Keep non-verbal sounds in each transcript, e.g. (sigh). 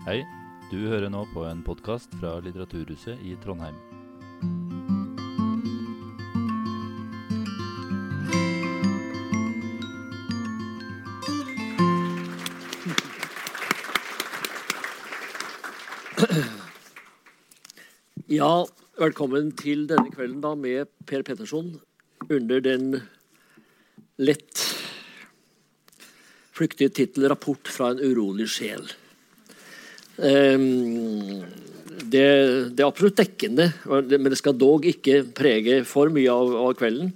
Hei, du hører nå på en podkast fra Litteraturhuset i Trondheim. Ja, velkommen til denne kvelden da med Per Petterson under den lett flyktige tittel 'Rapport fra en urolig sjel'. Ehm, det, det, er absolutt dekkende, men det skal dog ikke prege for mye av, av kvelden.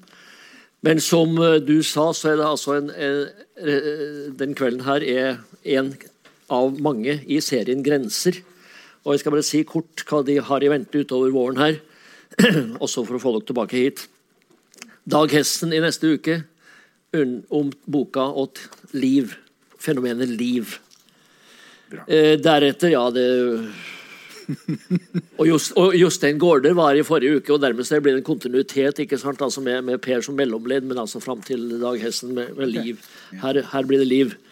Men som eh, du sa, så er det altså en, en Den kvelden her er en av mange i serien 'Grenser'. Og jeg skal bare si kort hva de har i vente utover våren her. (clears throat) Også for å få dere tilbake hit. Dag Hesten i neste uke om boka åt liv. Fenomenet liv. Eh, deretter, ja det (laughs) og, Just, og Jostein Gaarder var i forrige uke, og dermed så blir det en kontinuitet ikke sant, altså med, med, Per som mellomledd, men altså fram til Dag Hessen med, med liv. Her, her, blir det liv. (laughs)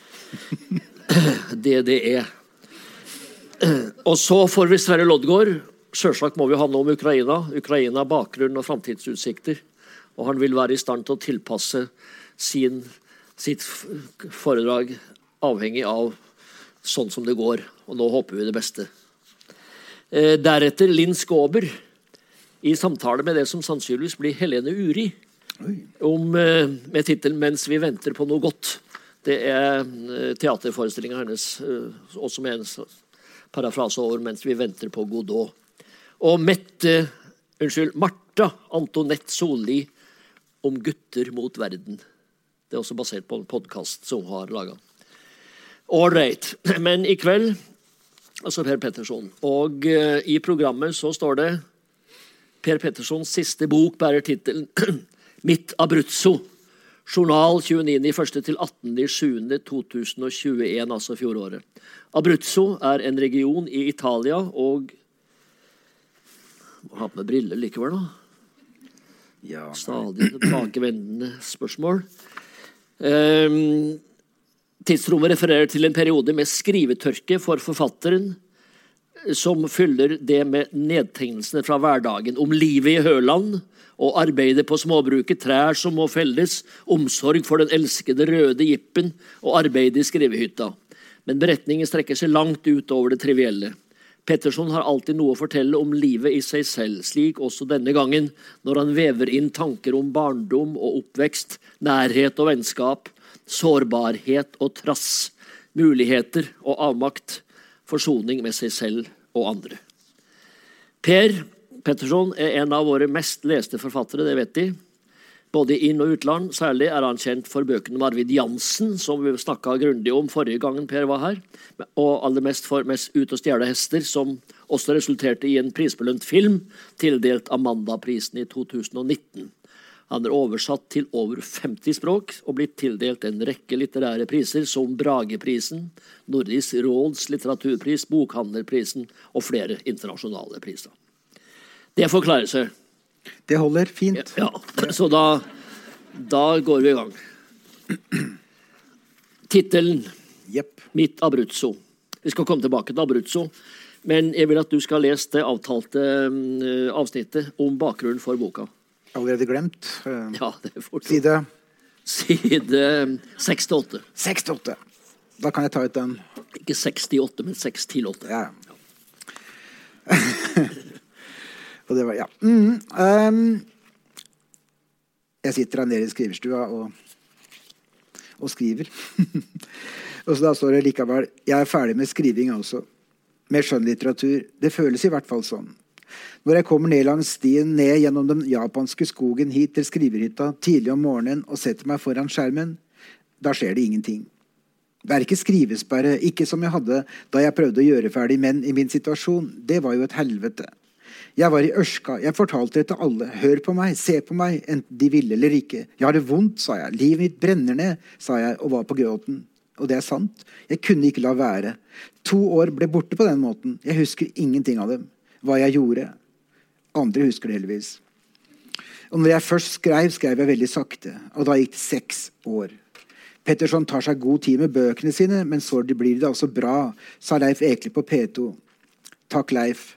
Det det er. Og så får vi Sverre Loddgaard. Selvsagt må vi ha noe om Ukraina. Ukraina, bakgrunn og framtidsutsikter. Og han vil være i stand til å tilpasse sin, sitt foredrag avhengig av sånn som det går. Og nå håper vi det beste. Eh, deretter Linn Skåber i samtale med det som sannsynligvis blir Helene Uri. Om, eh, med tittelen 'Mens vi venter på noe godt'. Det er eh, teaterforestillinga hennes, også med en parafrase over 'Mens vi venter på Godot'. Og Mette, unnskyld, Marta Antonette Solli om gutter mot verden. Det er også basert på en podkast som hun har laga. Ålreit. Men i kveld Altså Per Petterson. Og uh, i programmet så står det Per Pettersons siste bok bærer tittelen (clears throat) 'Mitt Abruzzo'. Journal 29.1. til 18.7.2021, altså fjoråret. Abruzzo er en region i Italia og Må ha på meg briller likevel, da. Ja. Stadig tilbakevendende spørsmål. Um, tidsrommet refererer til en periode med skrivetørke for forfatteren, som fyller det med nedtegnelsene fra hverdagen om livet i Høland og arbeidet på småbruket, trær som må felles, omsorg for den elskede røde jippen og arbeidet i skrivehytta. Men beretningen strekker seg langt utover det trivielle. Petterson har alltid noe å fortelle om livet i seg selv, slik også denne gangen, når han vever inn tanker om barndom og oppvekst, nærhet og vennskap, sårbarhet og trass, muligheter og avmakt, forsoning med seg selv og andre. Per Petterson er en av våre mest leste forfattere, det vet de. Både inn- og utland. Særlig er han kjent for bøkene om Arvid Jansen, som vi snakka grundig om forrige gangen Per var her. Og aller mest for Mest ut og stjele hester, som også resulterte i en prisbelønt film, tildelt Amandaprisen i 2019. Han er oversatt til over 50 språk og blitt tildelt en rekke litterære priser, som Brageprisen, Nordisk råds litteraturpris, Bokhandlerprisen og flere internasjonale priser. Det forklarer seg. Det holder fint. Ja, Så da, da går vi i gang. Tittelen yep. 'Mitt Abruzzo'. Vi skal komme tilbake til Abruzzo. Men jeg vil at du skal lese det avtalte uh, avsnittet om bakgrunnen for boka. Allerede glemt. Uh, ja, det er fort. Side Side 68. 68. Da kan jeg ta ut den. Ikke 68, men 6 til 8. Ja. (laughs) Og det var Ja. Mm, um, jeg sitter her nede i skriverstua og, og skriver. (laughs) og så da står det likevel Jeg er ferdig med skriving også. Med skjønnlitteratur. Det føles i hvert fall sånn. Når jeg kommer ned langs stien ned gjennom den japanske skogen hit til skrivehytta tidlig om morgenen og setter meg foran skjermen, da skjer det ingenting. Det er ikke skrivesperre, ikke som jeg hadde da jeg prøvde å gjøre ferdig menn i min situasjon. Det var jo et helvete. Jeg var i Ørska. Jeg fortalte det til alle. Hør på meg, se på meg, enten de ville eller ikke. Jeg har det vondt, sa jeg. Livet mitt brenner ned, sa jeg og var på gråten. Og det er sant. Jeg kunne ikke la være. To år ble borte på den måten. Jeg husker ingenting av dem. Hva jeg gjorde. Andre husker det heldigvis. Og når jeg først skrev, skrev jeg veldig sakte. Og da gikk det seks år. Petterson tar seg god tid med bøkene sine, men så blir det altså bra, sa Leif Ekle på P2. Takk, Leif.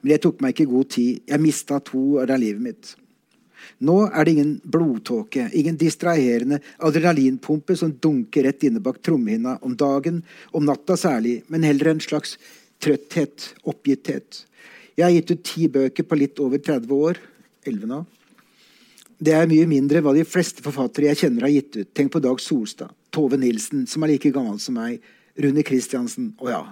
Men jeg tok meg ikke god tid. Jeg mista to år av livet mitt. Nå er det ingen blodtåke, ingen distraherende adrenalinpumpe som dunker rett inne bak trommehinna om dagen, om natta særlig, men heller en slags trøtthet, oppgitthet. Jeg har gitt ut ti bøker på litt over 30 år. 11 nå. Det er mye mindre hva de fleste forfattere jeg kjenner, har gitt ut. Tenk på Dag Solstad, Tove Nilsen, som er like gammel som meg, Rune Kristiansen, og ja.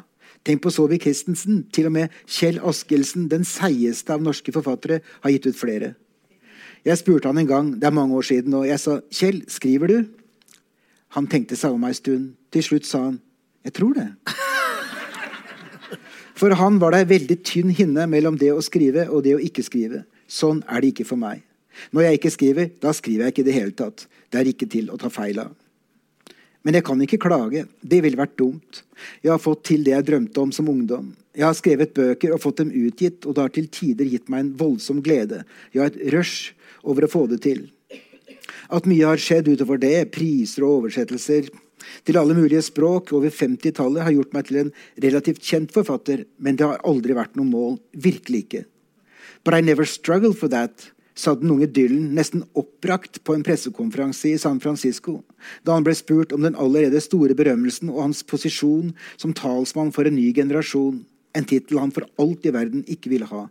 Tenk på Saabye Christensen. Til og med Kjell Askelsen, den seigeste av norske forfattere, har gitt ut flere. Jeg spurte han en gang, det er mange år siden, og jeg sa 'Kjell, skriver du?' Han tenkte seg om ei stund. Til slutt sa han 'Jeg tror det'. For han var det ei veldig tynn hinne mellom det å skrive og det å ikke skrive. Sånn er det ikke for meg. Når jeg ikke skriver, da skriver jeg ikke i det hele tatt. Det er ikke til å ta feil av. Men jeg kan ikke klage. Det ville vært dumt. Jeg har fått til det jeg drømte om som ungdom. Jeg har skrevet bøker og fått dem utgitt, og det har til tider gitt meg en voldsom glede. Ja, et rush over å få det til. At mye har skjedd utover det, priser og oversettelser til alle mulige språk over 50-tallet, har gjort meg til en relativt kjent forfatter, men det har aldri vært noe mål. Virkelig ikke. But I never struggled for that, sa den unge Dylan nesten oppbrakt på en pressekonferanse i San Francisco, da han ble spurt om den allerede store berømmelsen og hans posisjon som talsmann for en ny generasjon, en tittel han for alt i verden ikke ville ha.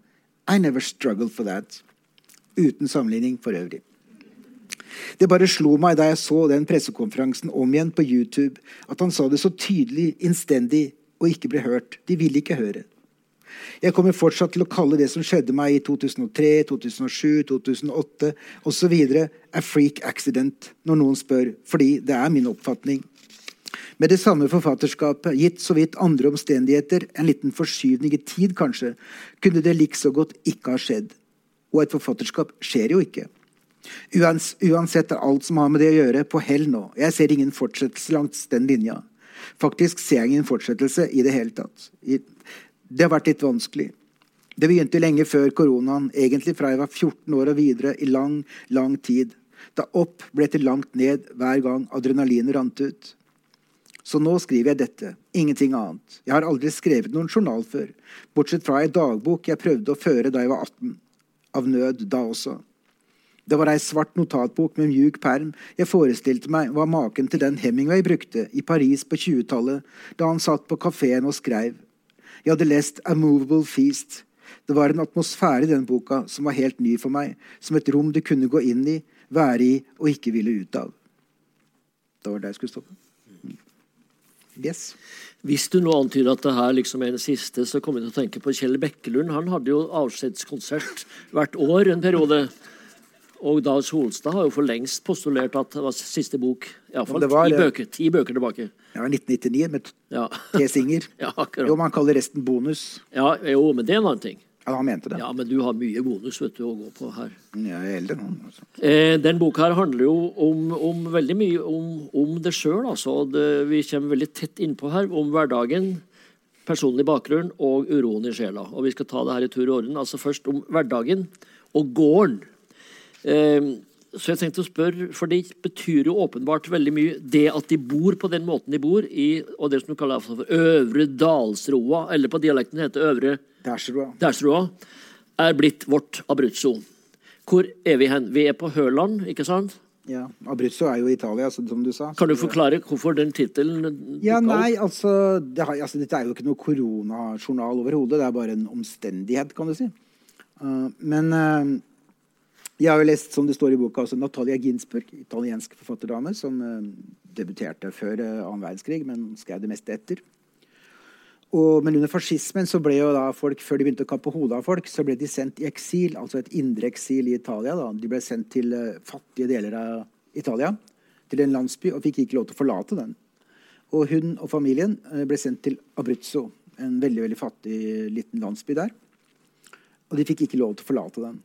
I never struggled for that. Uten sammenligning for øvrig. Det bare slo meg da jeg så den pressekonferansen om igjen på YouTube, at han sa det så tydelig, innstendig, og ikke ble hørt. De ville ikke høre. Jeg kommer fortsatt til å kalle det som skjedde meg i 2003, 2007, 2008 osv. a freak accident når noen spør, fordi det er min oppfatning. Med det samme forfatterskapet, gitt så vidt andre omstendigheter, en liten forskyvning i tid kanskje, kunne det likså godt ikke ha skjedd. Og et forfatterskap skjer jo ikke. Uans, uansett er alt som har med det å gjøre, på hell nå. Jeg ser ingen fortsettelse langs den linja. Faktisk ser jeg ingen fortsettelse i det hele tatt. Det har vært litt vanskelig. Det begynte lenge før koronaen, egentlig fra jeg var 14 år og videre, i lang, lang tid. Da opp ble til langt ned hver gang adrenalinet rant ut. Så nå skriver jeg dette, ingenting annet. Jeg har aldri skrevet noen journal før, bortsett fra ei dagbok jeg prøvde å føre da jeg var 18 av nød da også. Det var ei svart notatbok med mjuk perm jeg forestilte meg var maken til den Hemingway brukte i Paris på 20-tallet, da han satt på kafeen og skrev. Jeg hadde lest A Movable Feast. Det var en atmosfære i den boka som var helt ny for meg, som et rom du kunne gå inn i, være i og ikke ville ut av. Det var der jeg skulle stoppe. Yes. Hvis du nå antyder at det her liksom er den siste, så kommer jeg til å tenke på Kjell Bekkelund. Han hadde jo avskjedskonsert hvert år en periode. Og Dag Solstad har jo for lengst postulert at det var siste bok. Iallfall ti bøker, ti bøker tilbake. Ja, 1999 med ja. (laughs) T. Singer. ja, akkurat. jo, man kaller resten bonus. Ja, jo, men det er en annen ting. Ja, han mente det. Ja, Men du har mye bonus vet du, å gå på her. Ja, jeg er eldre nå. Altså. Eh, den boka her handler jo om, om veldig mye om, om det sjøl. Altså. vi kommer veldig tett innpå her om hverdagen, personlig bakgrunn og uroen i sjela. Og vi skal ta det her i tur og orden. Altså først om hverdagen og gården. Eh, så jeg tenkte å spørre, for Det betyr jo åpenbart veldig mye det at de bor på den måten de bor, i og det som du kaller for Øvre Dalsroa, eller på dialekten heter Øvre Dalsroa, er blitt vårt Abruzzo. Hvor er vi hen? Vi er på Hørland, ikke sant? Ja, Abruzzo er jo Italia, som du sa. Kan du forklare hvorfor den tittelen? Ja, nei, altså, det har, altså, Dette er jo ikke noe koronajournal overhodet. Det er bare en omstendighet, kan du si. Uh, men uh, jeg har jo lest som det står i boka, også Natalia Ginsburg, italiensk forfatterdame, som uh, debuterte før uh, annen verdenskrig, men skrev det meste etter. Og, men under fascismen så ble jo da folk, før de begynte å kappe hodet av folk, så ble de sendt i eksil, altså et indre eksil i Italia. da. De ble sendt til uh, fattige deler av Italia, til en landsby, og fikk ikke lov til å forlate den. Og hun og familien ble sendt til Abruzzo, en veldig veldig fattig liten landsby der. Og de fikk ikke lov til å forlate den.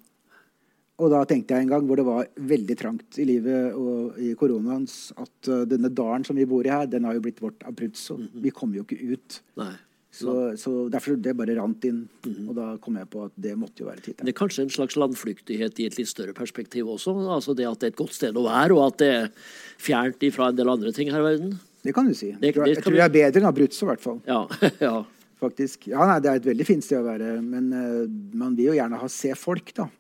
Og da tenkte jeg en gang hvor det var veldig trangt i livet og i koronaens, at uh, denne dalen som vi bor i her, den har jo blitt vårt Abruzzo. Mm -hmm. Vi kommer jo ikke ut. Nei. Så, så derfor det bare rant inn. Og da kom jeg på at det måtte jo være Det er kanskje en slags landflyktighet i et litt større perspektiv også. Altså det at det er et godt sted å være, og at det er fjernt ifra en del andre ting her i verden. Det kan du si. Det- jeg tror, det jeg tror jeg er bedre enn Abruzzo, i hvert fall. Ja, (laughs) ja. faktisk. Ja, nei, Det er et veldig fint sted å være, men uh, man vil jo gjerne ha se folk, da.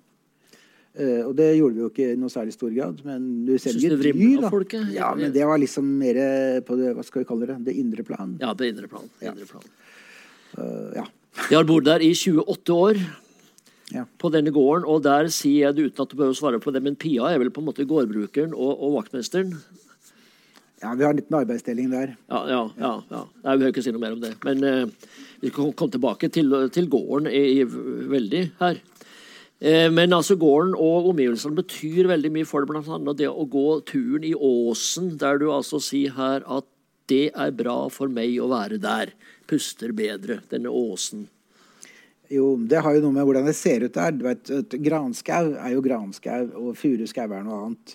Eh, og det gjorde vi jo ikke i noe særlig stor grad. Men du selger dyr, da. Folket, ja? Men det var liksom mer på det hva skal vi kalle det, det indre plan. ja det indre plan. Ja. Indre plan. Uh, ja. Jeg har bodd der i 28 år. Ja. På denne gården, og der sier jeg det uten at du behøver å svare på det, men Pia er vel på en måte gårdbrukeren og, og vaktmesteren? ja, vi har en liten arbeidsdeling der. Ja, ja, ja. ja. Nei, vi behøver ikke si noe mer om det. Men uh, vi kan komme tilbake til, til gården i, i, veldig her. Eh, men altså gården og omgivelsene betyr veldig mye for det, annet det å gå turen i åsen, der du altså sier her at det er bra for meg å være der. Puster bedre, denne åsen. Jo, det har jo noe med hvordan det ser ut der. Du vet, Granskau er jo granskau, og furuskau er noe annet.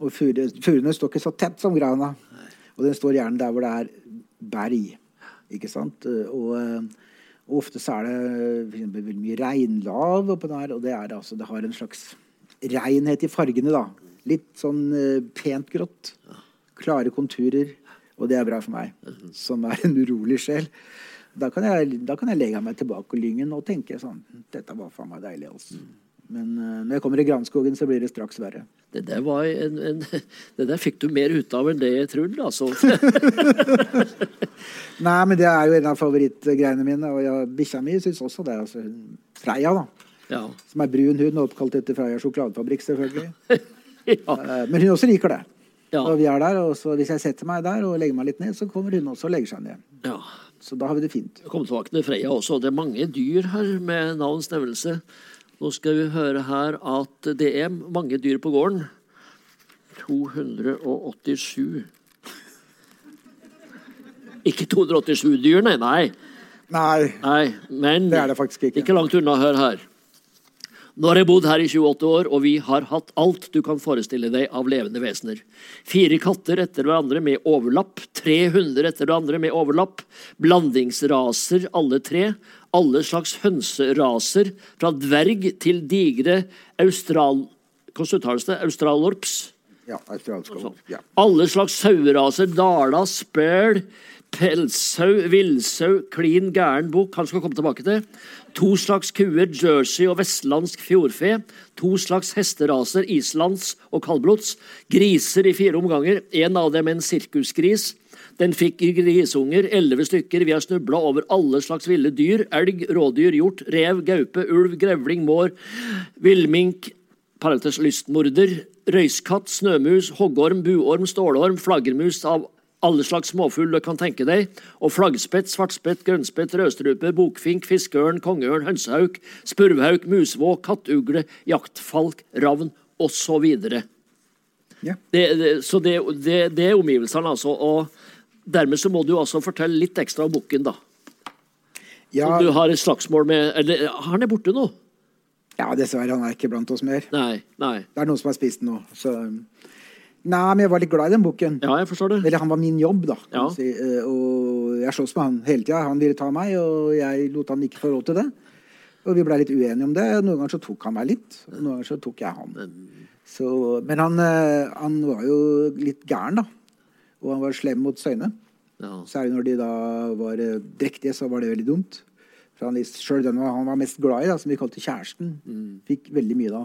Og Furene står ikke så tett som grana. Og den står gjerne der hvor det er berg. Ikke sant? Og, eh, og ofte så er det veldig mye regnlav oppå der, og det, er altså, det har en slags renhet i fargene, da. Litt sånn uh, pent grått. Klare konturer. Og det er bra for meg, som er en urolig sjel. Da kan, jeg, da kan jeg legge meg tilbake og lyngen og tenke sånn Dette var faen meg deilig, altså. Men eh, når jeg kommer i granskogen, så blir det straks verre. Det der, var en, en, (laughs) det der fikk du mer ut av enn det jeg trodde, altså. (laughs) Nei, men det er jo en av favorittgreiene mine. Og ja, bikkja mi syns også det. Altså, Freia, da. Ja. Som er brun hund, oppkalt etter Freia sjokoladefabrikk, selvfølgelig. (laughs) ja. Eh, Men hun også liker det. Ja. Og vi er der, og så hvis jeg setter meg der og legger meg litt ned, så kommer hun også og legger seg ned. ja. Så da har vi det fint. Jeg kommer tilbake til Freia også. Det er mange dyr her med navns nevnelse. Nå skal vi høre her at det er mange dyr på gården. 287. Ikke 287 dyr, nei. Nei, Nei, nei. men det er det faktisk ikke. ikke langt unna. Hør her. Nå har jeg bodd her i 28 år, og vi har hatt alt du kan forestille deg av levende vesener. Fire katter etter hverandre med overlapp, tre hunder etter hverandre med overlapp, blandingsraser alle tre, alle slags hønseraser, fra dverg til digre austral... Hvordan uttales det? Australorps? Ja, australsk. Ja. Alle slags saueraser, dala, spæl, pelssau, villsau, klin gæren bukk, han skal komme tilbake til. To slags kuer, jersey og vestlandsk fjordfe. To slags hesteraser, islands og kaldblods. Griser i fire omganger, en av dem en sirkusgris. Den fikk grisunger, elleve stykker. Vi har snubla over alle slags ville dyr. Elg, rådyr, hjort, rev, gaupe, ulv, grevling, mår, villmink, parentes lystmorder, røyskatt, snømus, hoggorm, buorm, stålorm, flaggermus av alle slags småfugl du kan tenke deg, og flaggspett, svartspett, grønnspett, rødstrupe, bokfink, fiskeørn, kongeørn, hønsehauk, spurvhauk, musvåk, kattugle, jaktfalk, ravn osv. Ja. Det, det, så det, det, det er omgivelsene, altså. Og dermed så må du altså fortelle litt ekstra om bukken, da. Ja, Som du har et slagsmål med Eller han er borte nå? ja, dessverre. Han er ikke blant oss mer. Nei. Nei. Det er noen som har spist den nå. Så Nei, men jeg var litt glad i den boken. Ja, jeg forstår det. Eller han var min jobb, da. Ja. si. Eh, Og jeg sloss med han hele tida. Han ville ta meg, og jeg lot han ikke få råd til det. Og vi blei litt uenige om det. Noen ganger så tok han meg litt, og noen ganger så tok jeg han. Så, men han, eh, han var jo litt gæren, da. Og han var slem mot søyne. Ja. Særlig når de da var eh, drektige, så var det veldig dumt. For han, selv den han var mest glad i, da, som vi kalte kjæresten, fikk veldig mye da.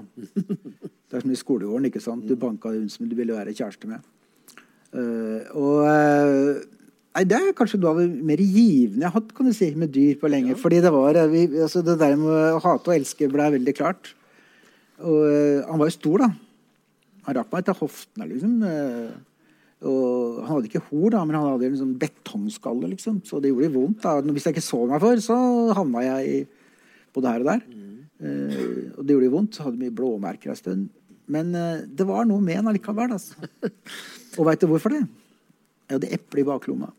(laughs) Det er som i skolegården. ikke sant? Du banka hun som du ville være kjæreste med. Uh, og uh, nei, Det er kanskje noe av det mer givende jeg har hatt kan du si, med dyr på lenge. Fordi det var, vi, altså det der med å hate og elske ble veldig klart. Og uh, han var jo stor, da. Han rakk meg til hoftene, liksom. Og han hadde ikke hor, da, men han hadde en sånn betongskalle, liksom. Så det gjorde vondt. da. Hvis jeg ikke så meg for, så havna jeg både her og der. Eh, og det gjorde vondt. Hadde mye blåmerker en stund. Men eh, det var noe med han allikevel. Altså. og veit du hvorfor det? Jeg hadde eple i baklomma.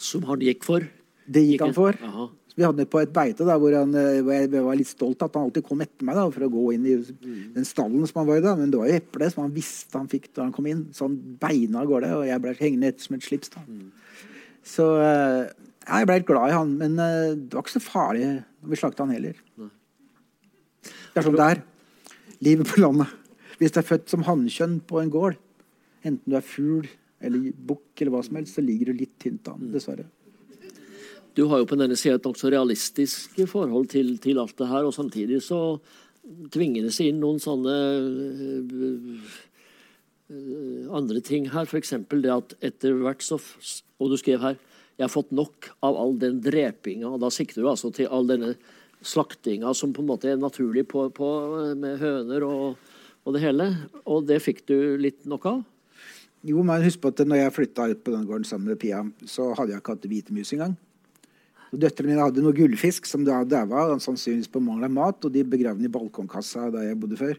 Som han gikk for. Det gikk han for. Jaha. Vi hadde på et beite da, hvor, han, eh, hvor jeg var litt stolt at han alltid kom etter meg da, for å gå inn i den stallen som han var i. da, Men det var jo eple som han visste han fikk da han kom inn. Så han beina av gårde, og jeg ble hengende etter som et slips. da. Så eh, Ja, jeg ble litt glad i han, men eh, det var ikke så farlig når vi slakta han heller. Det er sånn det er. Livet på landet. Hvis du er født som hannkjønn på en gård, enten du er fugl eller bukk eller hva som helst, så ligger du litt tynt an, dessverre. Du har jo på denne sida et nokså realistisk forhold til, til alt det her, og samtidig så tvinger det seg inn noen sånne øh, andre ting her. F.eks. det at etter hvert så Og du skrev her jeg har fått nok av all den drepinga. Og da sikter du altså til all denne slaktinga som på en måte er naturlig på, på, med høner og, og det hele. Og det fikk du litt nok av? Jo, men husk på at når jeg flytta ut på den gården sammen med Pia, så hadde jeg ikke hatt hvite mus engang. Døtrene mine hadde noe gullfisk som da daua, sannsynligvis på mangel av mat, og de begravde den i balkongkassa der jeg bodde før.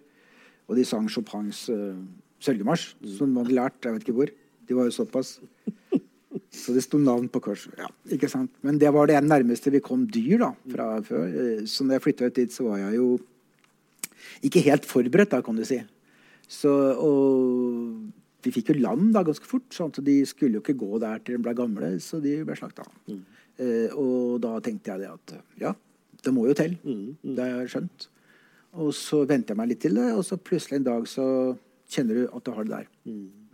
Og de sang Chopins uh, sørgemarsj, som de hadde lært, jeg vet ikke hvor. De var jo såpass. Så det sto navn på korset. Ja, ikke sant? Men det var det nærmeste vi kom dyr da, fra før. Eh, Så når jeg flytta ut dit, så var jeg jo ikke helt forberedt, da, kan du si. Så, og vi fikk jo lam da ganske fort, sånn at de skulle jo ikke gå der til de ble gamle, så de ble slakta. Eh, og da tenkte jeg det at ja, det må jo til. Det har jeg skjønt. Og så venter jeg meg litt til det, og så plutselig en dag så kjenner du at du har det der.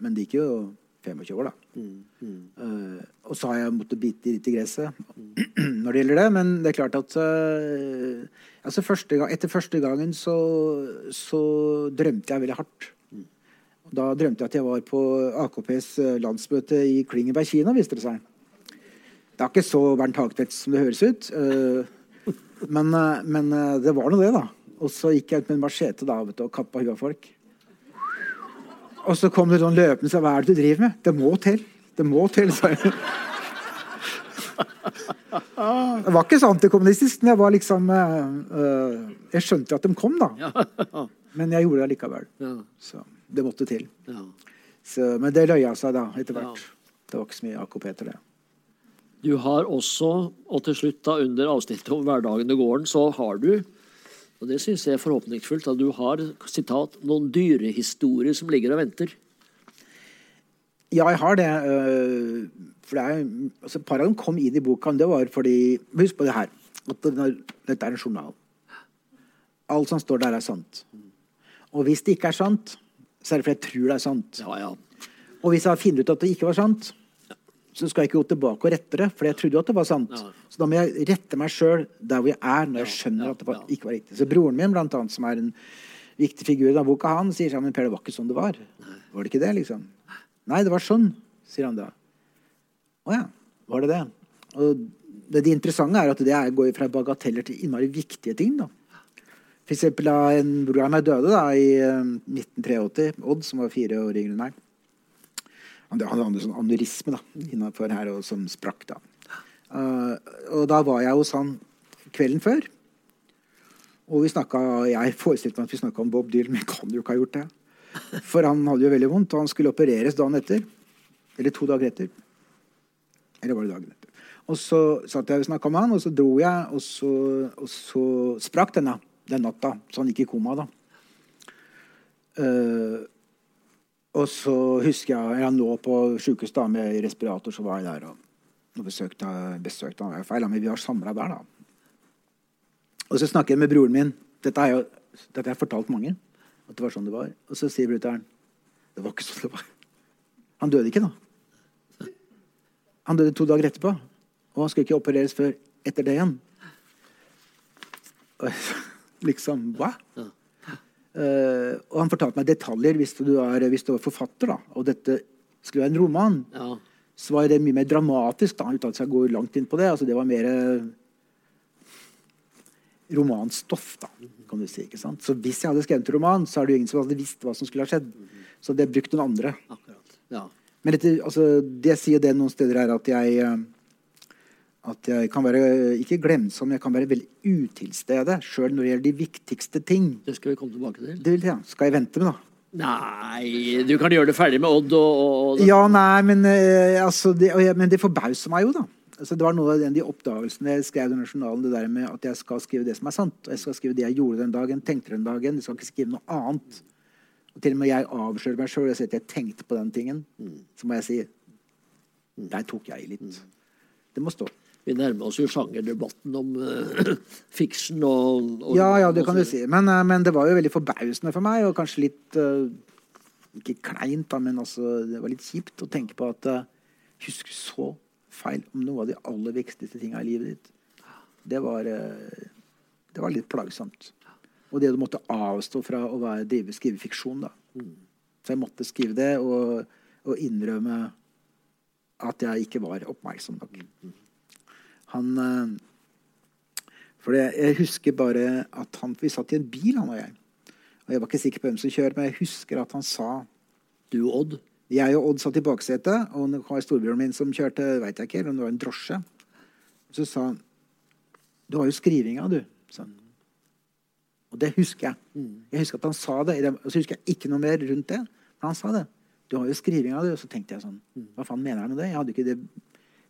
Men det gikk jo 25 år, da. Eh, og så har jeg måttet bite litt i gresset (clears throat) når det gjelder det. Men det er klart at eh, altså første gang, etter første gangen så, så drømte jeg veldig hardt. Da drømte jeg at jeg var på AKPs eh, landsmøte i Klingeberg Kina, viste det seg. Det er ikke så Bernt Hagtvedt som det høres ut. eh, men, eh, men eh, det var nå det, da. Og så gikk jeg ut med en machete da, vet du, og kappa huet av folk. Og så kom det noen løpende og sa 'Hva er det du driver med?' 'Det må til. Det må til', sa jeg. Det var ikke så antikommunistisk, men jeg var liksom eh, Jeg skjønte at de kom, da. Men jeg gjorde det likevel. Så det måtte til. Så, men det løya seg da, etter hvert. Det var ikke så mye AKP til det. Du har også, og til slutt da under avsnittet om hverdagen i gården, så har du, og det syns jeg er forhåpningsfullt, at du har citat, noen dyrehistorier som ligger og venter. Ja, jeg har det. øh, For det er, altså, et par av dem kom inn i boka. men Det var fordi Husk på det her. At dette er en journal. Alt som står der, er sant. Og hvis det ikke er sant, så er det fordi jeg tror det er sant. Ja, ja. Og hvis jeg finner ut at det ikke var sant, så skal jeg ikke gå tilbake og rette det, for jeg trodde jo at det var sant. Så da må jeg rette meg sjøl der hvor jeg er, når jeg skjønner at det var, ikke var riktig. Så broren min, blant annet, som er en viktig figur i boka, han sier sånn, men Per, det var ikke sånn det var. Var det ikke det, liksom? Nei, det var sånn, sier han da. Å ja, var det det? Og det, det interessante er at det går fra bagateller til innmari viktige ting, da. For eksempel da en bror av meg døde da, i eh, 1983, Odd, som var fire år yngre enn meg. Han hadde sånn aneurisme da, innenfor her, og som sprakk. da. Uh, og da var jeg hos han kvelden før. Og vi snakket, jeg forestilte meg at vi snakka om Bob Dylan, men kan jo ikke ha gjort det. For han hadde jo veldig vondt, og han skulle opereres dagen etter. Eller to dager etter. Eller var det dagen etter? Og så satt jeg og snakka med han, og så dro jeg, og så, og så sprakk denne den natta. Så han gikk i koma, da. Eh, og så husker jeg jeg nå på sjukehuset da, med respirator, så var jeg der og, og besøkte, besøkte han. Feil, men vi var samla der, da. Og så snakker jeg med broren min. Dette har jeg, har jeg fortalt mange. At det var sånn det var. Og så sier brutter'n det var ikke sånn det var. Han døde ikke, da. Han døde to dager etterpå. Og han skulle ikke opereres før etter det igjen. Liksom Hva? Eh, og han fortalte meg detaljer hvis du, er, hvis du var forfatter, da, og dette skulle være en roman. Ja. Så var det mye mer dramatisk, da, uten at jeg går langt inn på det. Altså, det var mer romanstoff, da, kan du si. ikke sant? Så hvis jeg hadde skrevet en roman, så er det jo ingen som hadde visst hva som skulle ha skjedd. Så det brukte noen andre. Ja. Men dette, altså, det sier det noen steder her at jeg eh, at jeg kan være ikke glemsom, jeg kan være veldig utilstede sjøl når det gjelder de viktigste ting. Det skal vi komme tilbake til. Det vil jeg. Skal jeg vente med, da? Nei, du kan gjøre det ferdig med Odd og, og, Ja, nei, men, eh, altså, det, men det forbauser meg jo, da. Altså, det var noe av den, de oppdagelsene jeg skrev i journalen, det der med at jeg skal skrive det som er sant. Og jeg skal skrive det jeg gjorde den dagen, tenkte den dagen. Jeg skal ikke skrive noe annet. Og til og med jeg avslører meg sjøl og sier at jeg tenkte på den tingen. Så må jeg si Der tok jeg i litt. Det må stå. Vi nærmer oss jo sjangerdebatten om uh, (clears throat) fiksen og, og, Ja, ja, det kan du si. Men, uh, men det var jo veldig forbausende for meg, og kanskje litt uh, Ikke kleint, da, men altså, det var litt kjipt å tenke på at uh, Husk så feil om noe av de aller viktigste tinga i livet ditt. Det var, det var litt plagsomt. Og det du måtte avstå fra å være, drive, skrive fiksjon, da. Så jeg måtte skrive det og, og innrømme at jeg ikke var oppmerksom nok. Han eh, For jeg husker bare at han, vi satt i en bil, han og jeg. Og Jeg var ikke sikker på hvem som kjører, men jeg husker at han sa Du, Odd. Jeg og Odd satt i baksetet, og det var storebroren min som kjørte, vet jeg ikke, om det var en drosje. Så sa han Du har jo skrivinga, du. Sånn. Og det husker jeg. Jeg husker at han sa det. Og så husker jeg ikke noe mer rundt det. Men han sa det. Du har jo skrivinga, du. Og så tenkte jeg sånn Hva faen mener han med det? Jeg hadde ikke deb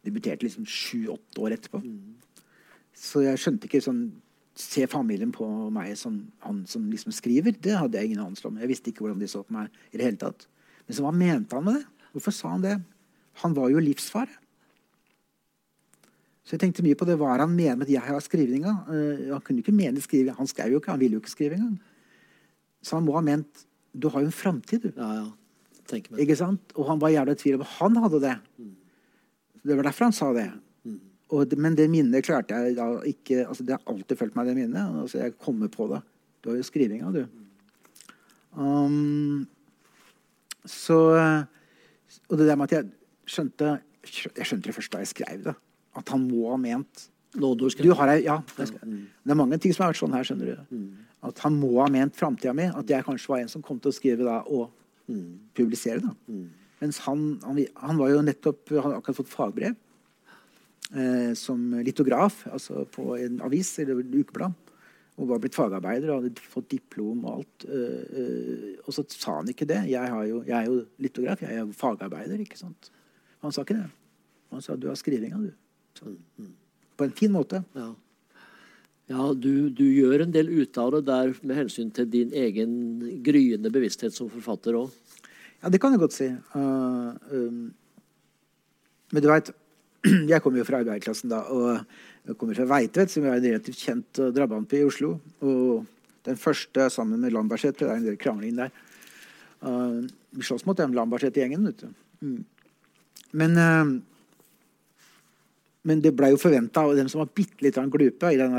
debutert liksom sju-åtte år etterpå. Så jeg skjønte ikke sånn Se familien på meg som han som liksom skriver, det hadde jeg ingen anelse om. Jeg visste ikke hvordan de så på meg i det hele tatt. Men så hva mente han med det? Hvorfor sa han det? Han var jo livsfare. Så jeg tenkte mye på det. Hva er han mener med at jeg har skrivinga? Eh, han kunne ikke mene skrive. Han skrev jo ikke, han ville jo ikke skrive engang. Så han må ha ment Du har jo en framtid, du. Ja, ja. Ikke sant? Og han var jævla i tvil om han hadde det. Det var derfor han sa det. Og det men det minnet klarte jeg da ikke altså Det har alltid fulgt meg, det minnet. Altså jeg kommer på det. Du har jo skrivinga, du. Um, så Og det der med at jeg skjønte Jeg skjønte det først da jeg skrev det. At han må ha ment Nå du du har ja, skal, det er mange ting som har vært sånn her. skjønner du. At han må ha ment framtida mi. At jeg kanskje var en som kom til å skrive da, og publisere. da. Mens han, han, var jo nettopp Han hadde akkurat fått fagbrev eh, som litograf altså på en avis eller en ukeblad. Og var blitt fagarbeider og hadde fått diplom og alt. Eh, eh, og så sa han ikke det. Jeg, jo, jeg er jo litograf, jeg er fagarbeider. ikke sant? Han sa ikke det. Han sa du har skrivinga, du. Så, på en fin måte. Ja, ja du, du gjør en del ut av det der med hensyn til din egen gryende bevissthet som forfatter òg. Ja, det kan jeg godt si. Uh, um, men du veit, (clears throat) jeg kommer jo fra arbeiderklassen da, og jeg kommer fra Veitvet, som er en relativt kjent uh, drabantby i Oslo. Og den første sammen med Lambertseter, det er en del krangling der. Uh, vi slåss mot den Lambertseter-gjengen, vet du. Mm. Men, uh, men det blei jo forventa av dem som var bitte litt glupe i den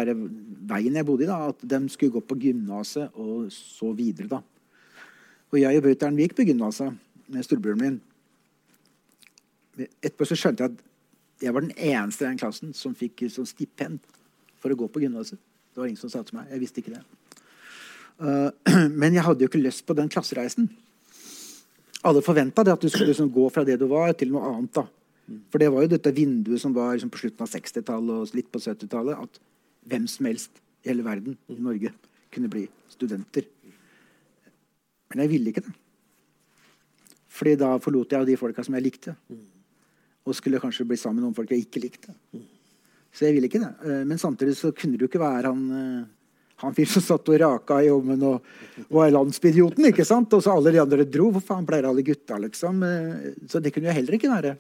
veien jeg bodde i, da, at de skulle gå på gymnaset og så videre, da. Og jeg og Brutter'n gikk på gymnaset med storebroren min. Etterpå så skjønte jeg at jeg var den eneste i den klassen som fikk sånn stipend for å gå på gymnaset. Det var ingen som sa til meg. Jeg visste ikke det. Uh, (clears throat) men jeg hadde jo ikke lyst på den klassereisen. Alle forventa at du skulle liksom gå fra det du var, til noe annet. da. For det var jo dette vinduet som var liksom på slutten av 60-tallet og litt på 70-tallet. At hvem som helst i hele verden i Norge kunne bli studenter. Men jeg ville ikke det. Fordi da forlot jeg de folka som jeg likte. Og skulle kanskje bli sammen med noen folk jeg ikke likte. Så jeg ville ikke det. Eh, Men samtidig så kunne det jo ikke være han eh, han fyren som satt og raka i ovnen og, og er landsbyidioten. ikke sant? Og så alle de andre dro. Hvor faen pleier alle gutta, liksom? Eh, Så det kunne jo heller ikke være.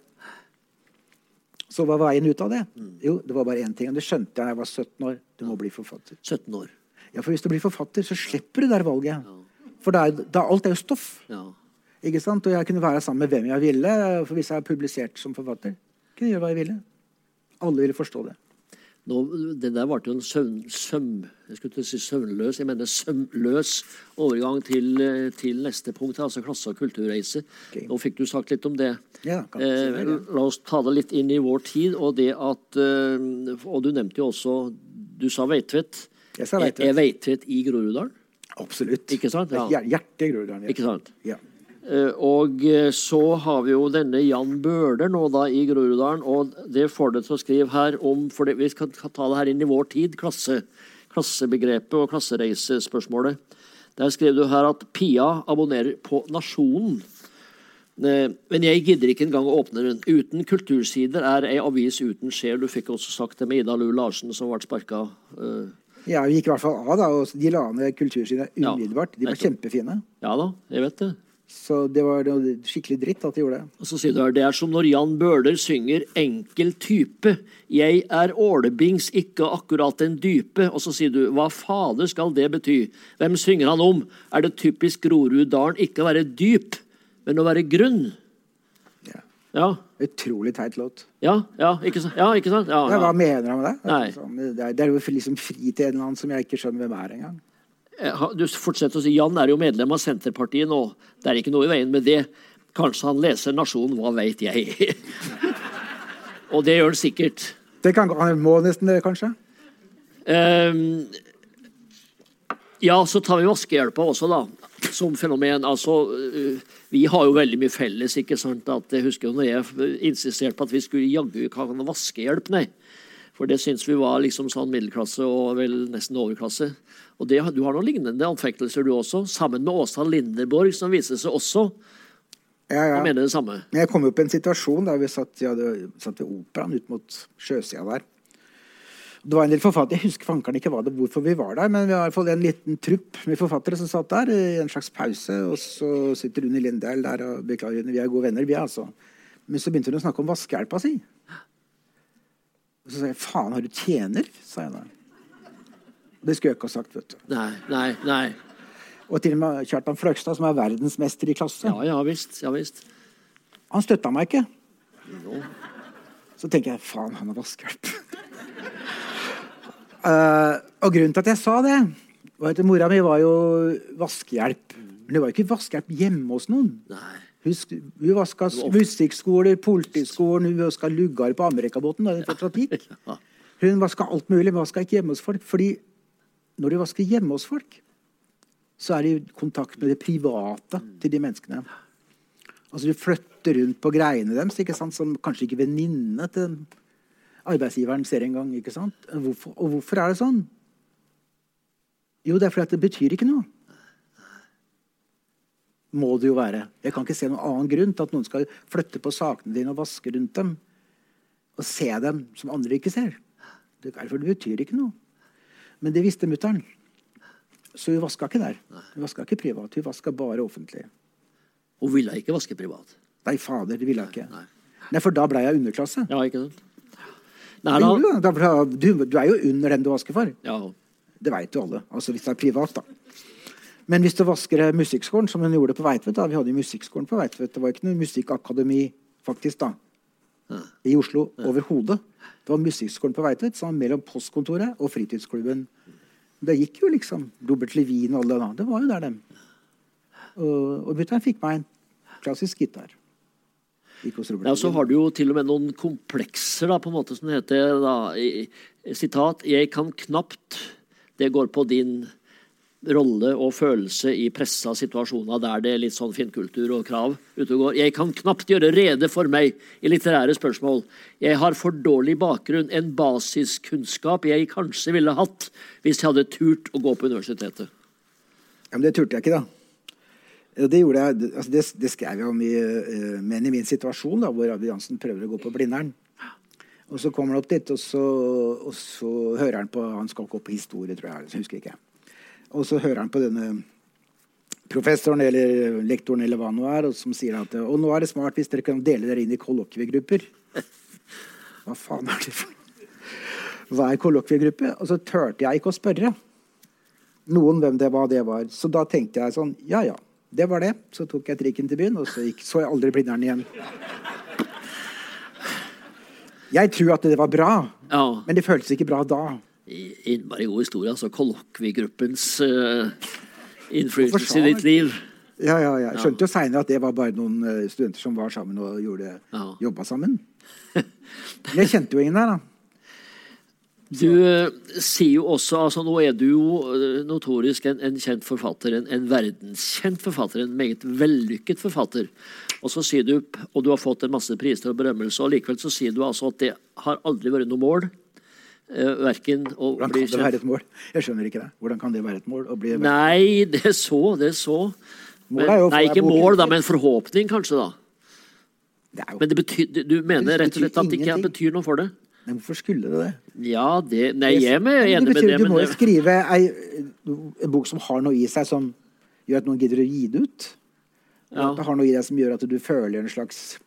Så hva var veien ut av det? Jo, det var bare én ting. Og det skjønte jeg da jeg var 17 år. Du må bli forfatter. 17 år. Ja, for hvis du blir forfatter, så slipper du det der valget. For da da, alt er jo stoff. Ja. Ikke sant? Og jeg kunne være sammen med hvem jeg ville. For hvis jeg er publisert som forfatter, kunne jeg gjøre hva jeg ville. Alle ville forstå det. Nå, det der ble jo en søvn, søm, jeg skulle si søvnløs, jeg mener sømløs overgang til, eh, til neste punkt, altså klasse- og kulturreise. Okay. Nå fikk du sagt litt om det. Ja, Eh, la oss ta det litt inn i vår tid, og det at eh, Og du nevnte jo også Du sa Veitvet. Jeg sa Veitvet. Er Veitvet i Groruddalen? Absolutt. Ikke sant? Ja. er Hjertet i Groruddalen. Ikke sant? Ja. Eh, Og eh, så har vi jo denne Jan Bøhler nå da i Groruddalen, og det får det til å skrive her om for det, Vi skal ta det her inn i vår tid, klasse, klassebegrepet og klassereisespørsmålet. Der skrev du her at Pia abonnerer på Nasjonen. Eh, Men jeg gidder ikke engang å åpne den. Uten kultursider er ei avis uten sjel. Du fikk også sagt det med Ida Lu Larsen, som ble sparka. eh, ja, vi gikk i hvert fall av, da. Og de la ned kultursidene Ja, umiddelbart. De var kjempefine. Ja da, jeg vet det. Så det var skikkelig dritt at de gjorde det. Og så sier du her, Det er som når Jan Bøhler synger 'enkel type'. 'Jeg er ålebings, ikke akkurat en dype'. Og så sier du 'hva fader skal det bety'? Hvem synger han om? Er det typisk Groruddalen ikke å være dyp, men å være grunn? Ja. Ja, Utrolig teit låt. ja, ja, ikke sant? Ja, ikke sant? Ja, hva mener han med det? Nei. Sånn, Det er, det er jo liksom fri til en eller annen som jeg ikke skjønner hvem er engang. Eh, Du fortsetter å si Jan er jo medlem av Senterpartiet nå. Det er ikke noe i veien med det. Kanskje han leser Nasjonen, hva veit jeg. (laughs) Og det gjør han sikkert. Det kan, han må nesten det, kanskje? Um, ja, så tar vi vaskehjelpa også, da. Som fenomen. Altså, øh, vi har jo veldig mye felles. ikke sant? At jeg husker når jeg insisterte på at vi skulle jaggu ikke ha vaskehjelp, nei. For det syns vi var liksom sånn middelklasse og vel nesten overklasse. Og det, Du har noen lignende anfektelser, du også. Sammen med Åsa Linderborg, som viser seg også Ja, ja. å mene det samme. Jeg kom jo på en situasjon der vi satt, ja, hadde, satt ved operaen ut mot sjøsida der. Det var en del forfattere, Jeg husker fankeren ikke det, hvorfor vi var der, men vi har i hvert fall en liten trupp med forfattere som satt der i en slags pause. Og så sitter Rune Lindell der og beklager, Unni, vi er gode venner, vi altså. Men så begynte hun å snakke om vaskehjelpa si. Og så sa jeg faen, har du tjener? sa jeg da. Det skulle jeg ikke ha sagt, vet du. Nei, nei, nei. Og til og med Kjartan Fløgstad, som er verdensmester i klasse. Ja, ja visst. Ja visst. Han støtta meg ikke. Så tenker jeg faen, han har vaskehjelp. Eh, og grunnen til at jeg sa det, var at mora mi var jo vaskehjelp. Men det var jo ikke vaskehjelp hjemme hos noen. Nei. Hun, hun vaska musikkskoler, politiskolen, hun vaska luggar på Amerikabåten. da den fortsatt gikk. Hun (laughs) vaska alt mulig, men vaska ikke hjemme hos folk. fordi når du vasker hjemme hos folk, så er det i kontakt med det private til de menneskene. Altså Du flytter rundt på greiene deres, ikke sant? som kanskje ikke venninnene til arbeidsgiveren ser engang. Hvorfor, og hvorfor er det sånn? Jo, det er fordi at det betyr ikke noe. Må det jo være. Jeg kan ikke se noen annen grunn til at noen skal flytte på sakene dine og vaske rundt dem. Og se dem som andre ikke ser. Det er derfor det betyr ikke noe. Men det visste mutter'n. Så hun vaska ikke der. Hun vaska ikke privat, hun vaska bare offentlig. Hun ville ikke vaske privat. Nei, fader, det ville hun ikke. Nei. Nei, for da ble jeg underklasse. Ja, ikke sant? Nei, Jo, da, da, da- du, du er jo under den du vasker for. ja. Det veit jo alle. Altså hvis det er privat, da. Men hvis du vasker eh, musikkskolen, som hun gjorde på Veitvet da, Vi hadde musikkskolen på Veitvet. Det var ikke noe musikkakademi faktisk da, i Oslo overhodet. Det var musikkskolen på Veitvet som var mellom postkontoret og fritidsklubben. Det gikk jo liksom. Robert Levin og alle da. Det var jo der, dem. Og, og mutter'n fikk meg en klassisk gitar. Ja, så har du jo til og med noen komplekser, da, på en måte, som det heter. Da, i, sitat 'Jeg kan knapt' Det går på din rolle og følelse i pressa situasjoner der det er litt sånn finkultur og krav ute og går. 'Jeg kan knapt gjøre rede for meg i litterære spørsmål'. 'Jeg har for dårlig bakgrunn, en basiskunnskap jeg kanskje ville hatt hvis jeg hadde turt å gå på universitetet'. Ja, men det turte jeg ikke, da. Det, jeg, altså det, det skrev jeg om i Men i min situasjon, da, hvor Abid Jansen prøver å gå på Blindern. Og så kommer han opp dit, og så, og så hører han på Han skal ikke opp på historie, tror jeg. jeg husker ikke. Og så hører han på denne professoren eller lektoren eller hva nå er, og som sier at Og nå er det smart hvis dere kan dele dere inn i kollokviegrupper. (laughs) Hva faen er det for? Hva er kollokviegruppe? Og så turte jeg ikke å spørre noen hvem det var, det var. Så da tenkte jeg sånn Ja, ja. Det var det. Så tok jeg trikken til byen, og så gikk, så jeg aldri Blindern igjen. Jeg tror at det var bra, Ja. men det føltes ikke bra da. I- Innmari god historie. altså Kollokviegruppens uh, innflytelse i ditt liv. Ja, ja, ja. Jeg skjønte jo seinere at det var bare noen eh, studenter som var sammen og gjorde, jobba sammen. (laughs) Men jeg kjente jo ingen der, da. Du eh, sier jo også altså Nå er du jo eh, notorisk en, en kjent forfatter, en, en verdenskjent forfatter, en meget vellykket forfatter. Og så sier du, og du har fått en masse priser og berømmelse, og likevel så sier du altså at det har aldri vært noe mål. Uh, verken å Hvordan bli kan det være et mål? Jeg skjønner ikke det. Hvordan kan det være et mål? Bli Nei, det er så, det er så. Men, nei, ikke mål, da, men forhåpning, kanskje, da. Det Men det betyr, du- mener det rett og slett at det ikke betyr noe for det? Men hvorfor skulle det det? Ja, det Nei, jeg er med- Det enig med betyr, det. Du må jo skrive ei, en bok som har noe i seg som gjør at noen gidder å gi det ut. Og Ja. at det har noe i deg som gjør at du føler en slags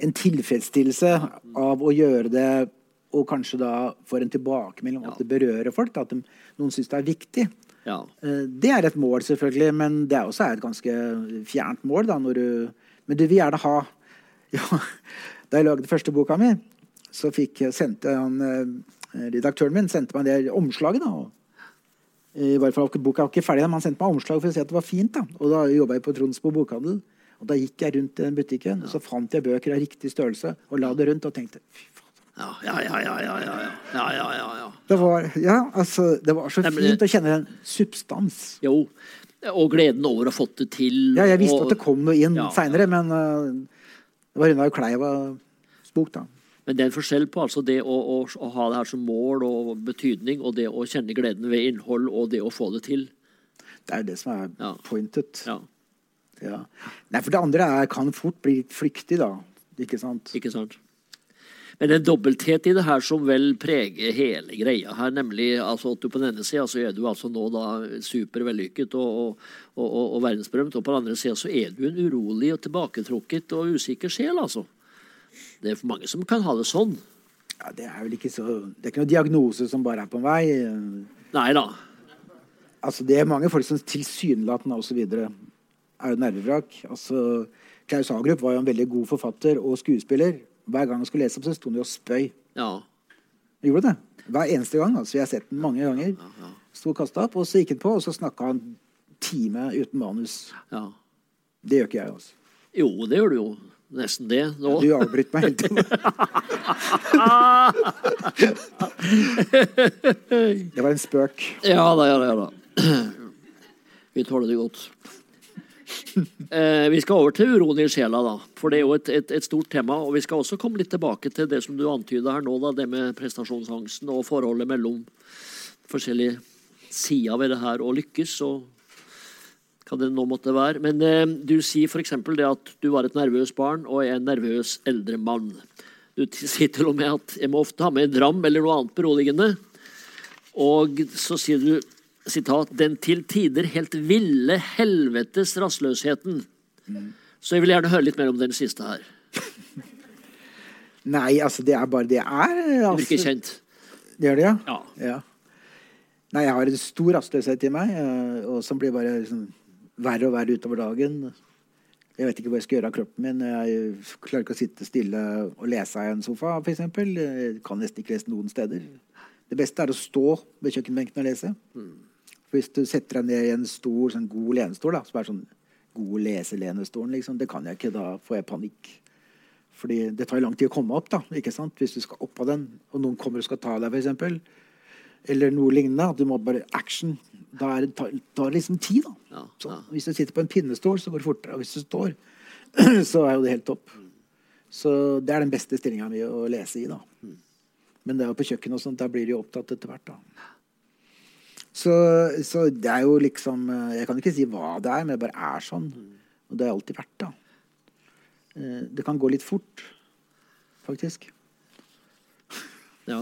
en tilfredsstillelse av å gjøre det, og kanskje da får en tilbakemelding om Ja. at det berører folk. Da, at de, noen syns det er viktig. Ja. Eh, Det er et mål, selvfølgelig, men det er også et ganske fjernt mål. Da, når du, men du vil gjerne ha (laughs) ja, Da jeg lagde første boka mi, så fikk, sendte han, eh, redaktøren min sendte meg det omslaget. da, i hvert fall Boka var ikke ferdig, men han sendte meg omslag for å si at det var fint. da, Og da jobba jeg på Tronsbo bokhandel. Og da gikk jeg rundt i den butikken, og så fant jeg bøker av riktig størrelse og la det rundt og tenkte fy. Ja, ja, ja, ja, ja, ja, ja, ja, Det var, ja, altså, det var så fint å kjenne den substans. Jo, og gleden over å ha fått det til. Ja, jeg visste og, at det kom noe inn ja, seinere, men uh, det var unna Kleiva bok, da. Men det er en forskjell på altså det å, å, å ha det her som mål og betydning, og det å kjenne gleden ved innhold og det å få det til. Det er det som er Ja. pointet. Ja, Ja. Nei, for det andre er, kan fort bli litt flyktig, da. Ikke sant? ikke sant? Men det er en dobbelthet i det her som vel preger hele greia her, nemlig altså at du på den ene sida så er du altså nå da supervellykket og, og, og, og, og verdensberømt, og på den andre sida så er du en urolig og tilbaketrukket og usikker sjel, altså. Det er for mange som kan ha det sånn. Ja, det er vel ikke så Det er ikke noen diagnose som bare er på en vei. Nei da. Altså, det er mange folk som tilsynelatende osv. er jo nervevrak. Altså, Klaus Hagerup var jo en veldig god forfatter og skuespiller. Hver gang han skulle lese opp, så sto han jo og spøy. Ja. Han gjorde det. Hver eneste gang. altså Jeg har sett den mange ganger. Sto og kasta opp, og så gikk han på, og så snakka han time uten manus. ja. Det gjør ikke jeg, altså. Jo, det gjør du jo. Nesten det nå. Du avbryter meg tiden. (laughs) Det var en spøk. Ja da, ja da. Ja, da. Vi tåler det godt. Eh, vi skal over til uroen i sjela, da. For det er jo et, et, et stort tema. Og vi skal også komme litt tilbake til det som du antyda her nå, da, det med prestasjonsangsten og forholdet mellom forskjellige sider ved det her å lykkes. og hva det nå måtte være. Men eh, du sier f.eks. det at du var et nervøst barn og er en nervøs eldre mann. Du sier til og med at jeg må ofte ha med en dram eller noe annet beroligende. Og så sier du sitat, 'den til tider helt ville helvetes rastløsheten'. Så jeg vil gjerne høre litt mer om den siste her. (laughs) Nei, altså, det er bare det er. Det virker Altså, kjent. det gjør det, ja? Ja. ja. Nei, jeg har en stor rastløshet i meg, eh, og som blir bare liksom verre og verre utover dagen. Jeg vet ikke hva jeg skal gjøre av kroppen min. Jeg klarer ikke å sitte stille og lese i en sofa, f.eks. Jeg kan nesten ikke lese noen steder. Det beste er å stå ved kjøkkenbenken og lese. For hvis du setter deg ned i en stor, sånn god lenestol, da, som er sånn god leselenestolen, liksom, det kan jeg ikke. Da får jeg panikk. Fordi det tar jo lang tid å komme opp, da, ikke sant? hvis du skal opp av den, og noen kommer og skal ta deg, f.eks. Eller noe lignende. Du må bare action. Da er det, tar, tar liksom tid, da. Ja, Så, ja. Hvis du sitter på en pinnestol, så går det fortere. Og hvis du står, (clears throat) så er jo det helt topp. Så det er den beste stillinga mi å lese i, da. Men det er jo på kjøkkenet og sånt, der blir de jo opptatt etter hvert, da. Så, så det er jo liksom eh, Jeg kan ikke si hva det er, men det bare er sånn. Og det har alltid vært, da. Eh, Det kan gå litt fort, faktisk. Ja.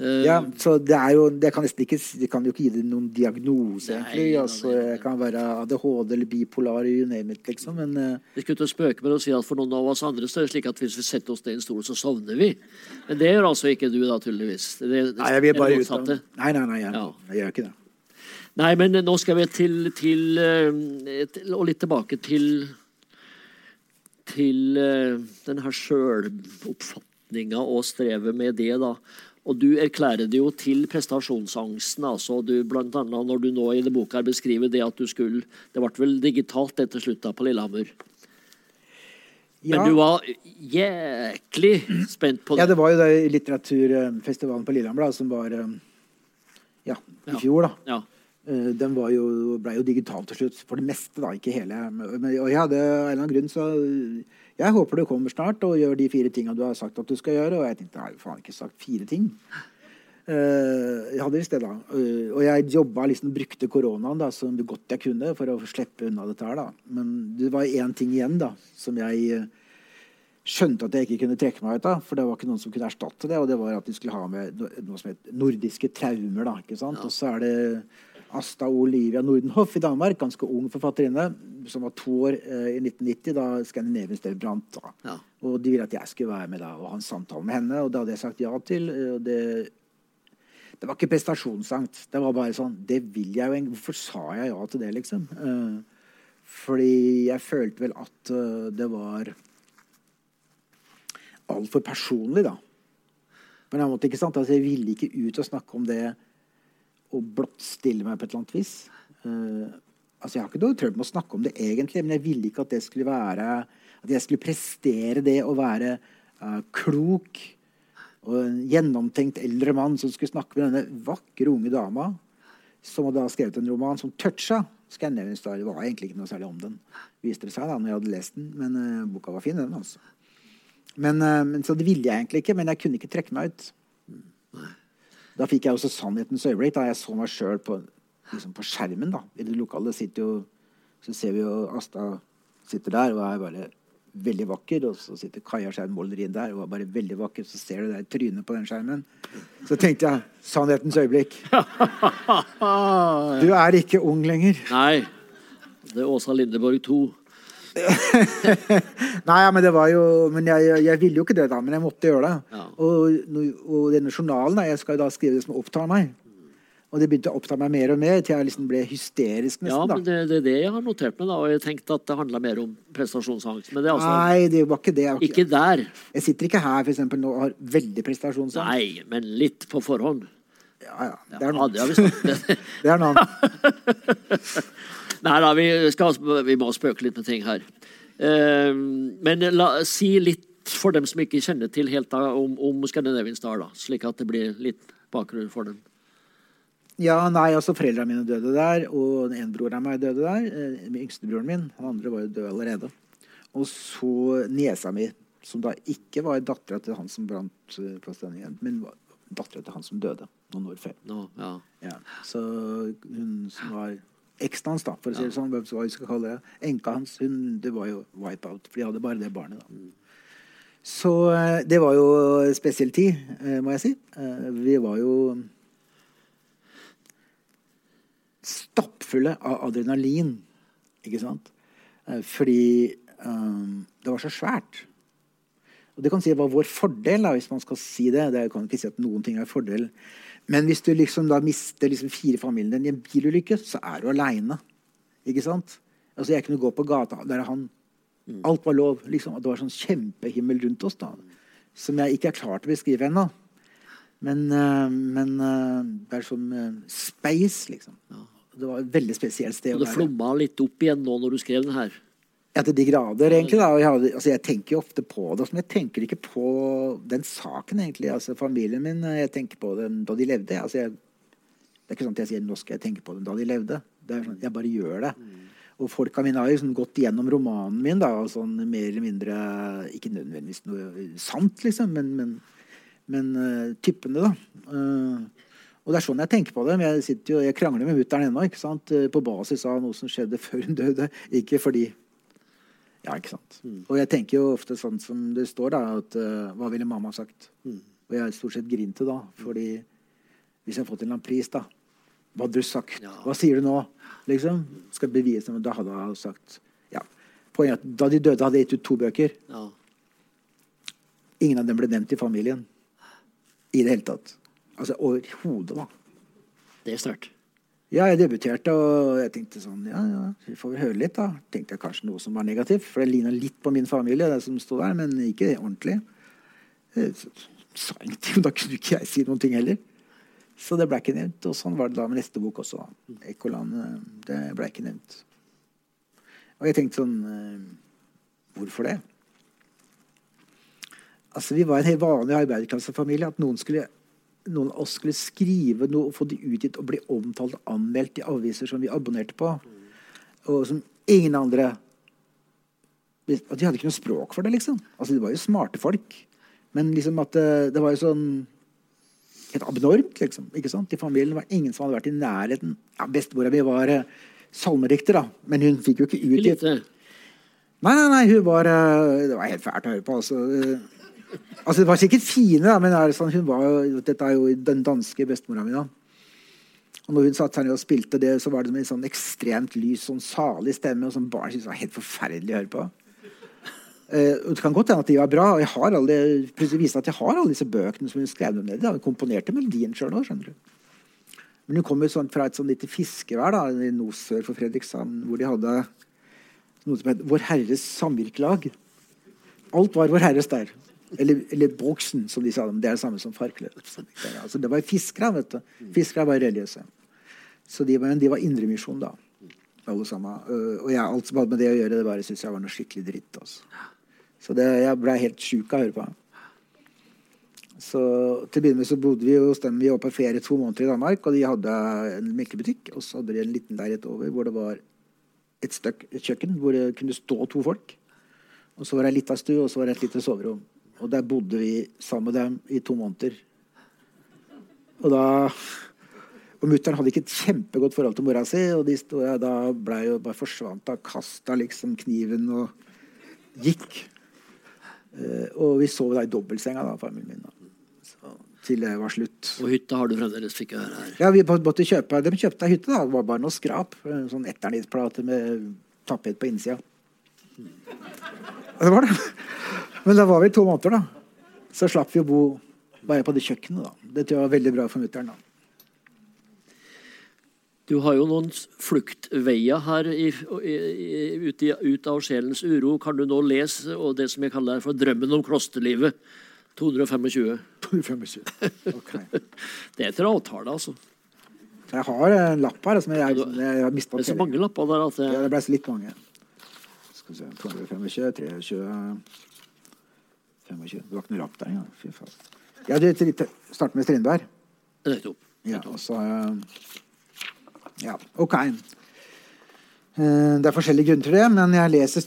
Eh, Ja, så det er jo Det kan nesten ikke Det kan jo ikke gi det noen diagnose, egentlig. Nei, Altså, det- kan være ADHD eller bipolar, you name it, liksom. Men eh, Vi skulle til å spøke med å si at for noen av oss andre så er det slik at hvis vi setter oss ned i en stol, så sovner vi. Men det gjør altså ikke du, da, tydeligvis. Det, det, Nei, jeg vil bare ut Nei, nei, nei, jeg, Ja. jeg gjør ikke det. Nei, men nå skal vi til, til, eh, til Og litt tilbake til Til eh, den her sjøloppfatninga og strevet med det, da. Og du erklærer det jo til prestasjonsangsten. altså du, Blant annet når du nå i denne boka beskriver det at du skulle Det ble vel digitalt etter slutt på Lillehammer. Ja, Men du var jæklig spent på det. ja, det. det var jo det litteraturfestivalen på Lillehammer da, som var eh, ja, i Ja. fjor, da. Ja. Eh, Den var jo, ble jo digital til slutt, for det meste, da. Ikke hele. Men, og jeg hadde av en eller annen grunn så Jeg håper du kommer snart og gjør de fire tinga du har sagt at du skal gjøre. Og jeg tenkte jeg har jo faen ikke sagt fire ting. Uh, jeg hadde visst det, da. Uh, og jeg jobba liksom, brukte koronaen da, så godt jeg kunne for å slippe unna dette her, da. Men det var én ting igjen da, som jeg eh, skjønte at jeg ikke kunne trekke meg ut av. For det var ikke noen som kunne erstatte det. Og det var at de skulle ha med noe som het nordiske traumer. da, ikke sant? Og så er det Asta Olivia Nordenhoff i Danmark, ganske ung forfatterinne, som var to år eh, i 1990 da Scandinavian Star brant. da. Ja. Og de ville at jeg skulle være med da, og ha en samtale med henne, og det hadde jeg sagt ja til. eh, Og det, det var ikke prestasjonsangst. Det var bare sånn Det vil jeg jo egentlig. Hvorfor sa jeg ja til det, liksom? Eh, fordi jeg følte vel at uh, det var altfor personlig, da. På en måte, ikke sant? Altså, jeg ville ikke ut og snakke om det og blottstille meg på et eller annet vis. Uh, altså, jeg har ikke noe trøbbel med å snakke om det egentlig, men jeg ville ikke at det skulle være at jeg skulle prestere det å være uh, klok og en gjennomtenkt eldre mann som skulle snakke med denne vakre, unge dama som hadde skrevet en roman som toucha Scandinavian Star. Det var egentlig ikke noe særlig om den, viste det seg da når jeg hadde lest den. Men uh, boka var fin, den, altså. Men, men, så det ville jeg egentlig ikke, men jeg kunne ikke trekke meg ut. Da fikk jeg også sannhetens øyeblikk, da jeg så meg sjøl på, liksom på skjermen. da. I det lokale sitter jo, så ser vi jo Asta sitter der og er bare veldig vakker. Og så sitter Kaja Skjerm Molderin der og er bare veldig vakker. Så ser du det trynet på den skjermen. Så tenkte jeg sannhetens øyeblikk. (laughs) Du er ikke ung lenger. Nei. Det er Åsa Lindeborg 2. (laughs) Nei, ja, men det var jo Men jeg, jeg, jeg ville jo ikke det, da. Men jeg måtte gjøre det. Ja. Og, og denne journalen da, Jeg skal jo da skrive det som opptar meg. Og det begynte å oppta meg mer og mer til jeg liksom ble hysterisk. nesten Ja, da. men det, det er det jeg har notert meg, da. Og jeg tenkte at det handla mer om prestasjonsangst. Men det er altså Nei, det var ikke det. Var ikke der. jeg sitter ikke her for eksempel, nå og har veldig prestasjonsangst. Nei, men litt på forhånd. Ja, ja. Det er noe det Ja, det. (laughs) Det er noe annet. (laughs) Nei da, vi, skal, vi må spøke litt med ting her. Eh, men la, si litt for dem som ikke kjenner til helt da, om, om Scandinavian Star, da, slik at det blir litt bakgrunn for dem. Ja, nei, altså Foreldrene mine døde der, og en bror av meg døde der. eh, Den min. Han andre var jo død allerede. Og så niesa mi, som da ikke var dattera til han som brant eh, Stavanger, men var dattera til han som døde noen år før. Nå, ja. Ja. Så hun som var eksen hans, da, for å si det sånn, hva vi skal kalle det, enka hans, hun, det var jo wipe-out. For de hadde bare det barnet, da. Så eh, det var jo spesiell tid, eh, må jeg si. Eh, Vi var jo stappfulle av adrenalin, ikke sant? Fordi um, det var så svært. Og det kan si var vår fordel, da, hvis man skal si det. det kan ikke si at noen ting er fordel. Men hvis du liksom da mister liksom fire familier i en bilulykke, så er du aleine. Ikke sant? Altså, jeg kunne gå på gata, der er han. Alt var lov. liksom. Det var sånn kjempehimmel rundt oss da, som jeg ikke er klar til å beskrive ennå. Men, eh, men eh, det er som eh, space, liksom. Det var et veldig spesielt sted Og det flomma litt opp igjen nå når du skrev den her. Ja, til de grader, egentlig. da. Jeg, hadde, altså, jeg tenker jo ofte på det, men jeg tenker ikke på den saken, egentlig. Altså, familien min, jeg tenker på dem da de levde. Altså, jeg, det er ikke sånn at jeg sier nå skal jeg tenke på dem da de levde. Det er sånn, Jeg bare gjør det. Og folka mine har liksom gått gjennom romanen min, da, og sånn mer eller mindre Ikke nødvendigvis noe sant, liksom, men, men, men uh, typene, da. Uh, og det er sånn jeg tenker på det. Jeg, jo, jeg krangler med mutter'n ennå, eh, på basis av noe som skjedde før hun døde. Ikke fordi Ja, ikke sant. Og jeg tenker jo ofte sånn som det står, da, at uh, Hva ville mamma sagt? Og jeg stort sett grinte da, fordi hvis jeg har fått en eller annen pris, da Hva hadde du sagt? Ja. Hva sier du nå? Liksom? Skal bevise men Da hadde jeg sagt Ja. Poenget er at da de døde, hadde jeg gitt ut to bøker. Ja. Ingen av dem ble nevnt i familien. I det hele tatt. Altså overhodet, da. Det er sterkt. Ja, jeg debuterte, og jeg tenkte sånn Ja, ja, vi får vel høre litt, da. Tenkte jeg kanskje noe som var negativt, for det ligna litt på min familie, det som sto der, men ikke ordentlig. Jeg sa ingenting, da kunne ikke jeg si noen ting heller. Så det ble ikke nevnt. Og sånn var det da med neste bok også. Ekkoland. eh, Det ble ikke nevnt. Og jeg tenkte sånn eh, Hvorfor det? Altså, Vi var en helt vanlig arbeiderklassefamilie. At noen, skulle, noen av oss skulle skrive noe og få det utgitt og bli omtalt og anmeldt i aviser som vi abonnerte på, og som ingen andre at De hadde ikke noe språk for det, liksom. Altså, De var jo smarte folk. Men liksom at det, det var jo sånn helt abnormt, liksom. ikke sant? I familien var ingen som hadde vært i nærheten. Ja, Bestemora mi var eh, salmerikter, da, men hun fikk jo ikke utgitt. Nei, nei, nei, hun var eh, Det var helt fælt å høre på. Altså, Eh, altså det var sikkert fine, da, men er sånn, var, dette er jo den danske bestemora mi. da. Og når hun satt ned og spilte det, så var det med en sånn ekstremt lys, sånn salig stemme. og som barn syntes var helt forferdelig å høre på. Eh, det kan godt hende at de var bra. og jeg har alle, plutselig viste at jeg har alle disse bøkene som hun skrev ned. Hun komponerte melodien sjøl òg, skjønner du. Men hun kom jo sånn fra et sånn lite fiskevær da, i nord for Fredrikshavn, hvor de hadde noe som het Vår Herres samvirkelag. Alt var Vår Herres der. Eller, eller boksen, som de sa. Det er det samme som farkle. Altså, det var fiskere. vet du. Fiskere var religiøse. Så de var, de var indremisjon, da. Alle sammen. Og jeg, alt som hadde med det å gjøre, det bare syntes jeg var noe skikkelig dritt. Altså. Så det, jeg ble helt sjuk av å høre på. Så til å begynne med så bodde vi hos dem. Vi var på ferie to måneder i Danmark, og de hadde en melkebutikk. Og så hadde de en liten leilighet over hvor det var et, støk, et kjøkken hvor det kunne stå to folk. Og så var det ei lita stue, og så var det et lite soverom. Og der bodde vi sammen med dem i to måneder. Og da og mutter'n hadde ikke et kjempegodt forhold til mora si, og de stod, da ble jo bare forsvant. Da kasta liksom kniven og gikk. Uh, og vi sov da i dobbeltsenga, da, familien min. Da. Så, til det var slutt. Og hytta har du fremdeles, fikk jeg høre her. Ja, vi måtte kjøpe, De kjøpte ei hytte, da. Det var bare noe skrap. En sånn etternittplate med tappet på innsida. Det var det. Men da var vi to måneder, da. Så slapp vi å bo bare på det kjøkkenet. da. Det tror jeg var veldig bra for mutter'n. Du har jo noen fluktveier her i, i, ut, i, ut, av sjelens uro. Kan du nå lese og det som jeg kaller for 'Drømmen om klosterlivet'? 225. 225. Okay. (laughs) det er etter avtale, altså. Jeg har en lapp her som jeg, jeg har mista. Det er så mange lapper der at det, ja, det ble litt mange. Skal vi se 225, 23 25 Det var ikke noe lapp der engang. Fy faen. Jeg hadde litt starte med Strindberg. Nettopp. Ja, og så Ja, OK. Det er forskjellige grunner til det, men jeg leser,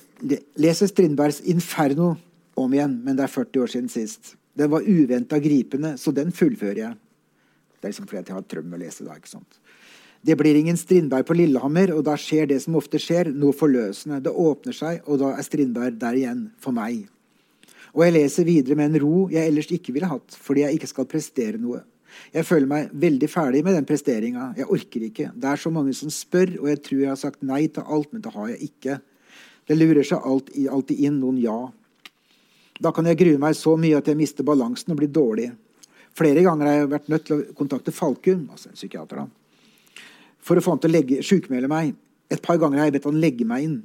leser Strindbergs 'Inferno' om igjen. Men det er 40 år siden sist. Den var uventa gripende, så den fullfører jeg. Det er liksom fordi jeg har trøbbel med å lese da, ikke sant? Det blir ingen Strindberg på Lillehammer, og da skjer det som ofte skjer, noe forløsende. Det åpner seg, og da er Strindberg der igjen, for meg. Og jeg leser videre med en ro jeg ellers ikke ville hatt, fordi jeg ikke skal prestere noe. Jeg føler meg veldig ferdig med den presteringa. Jeg orker ikke. Det er så mange som spør, og jeg tror jeg har sagt nei til alt, men det har jeg ikke. Det lurer seg alltid inn noen ja. Da kan jeg grue meg så mye at jeg mister balansen og blir dårlig. Flere ganger har jeg vært nødt til å kontakte Falkum, altså en psykiater, da, for å få han til å legge, sjukmelde meg. Et par ganger har jeg bedt han legge meg inn.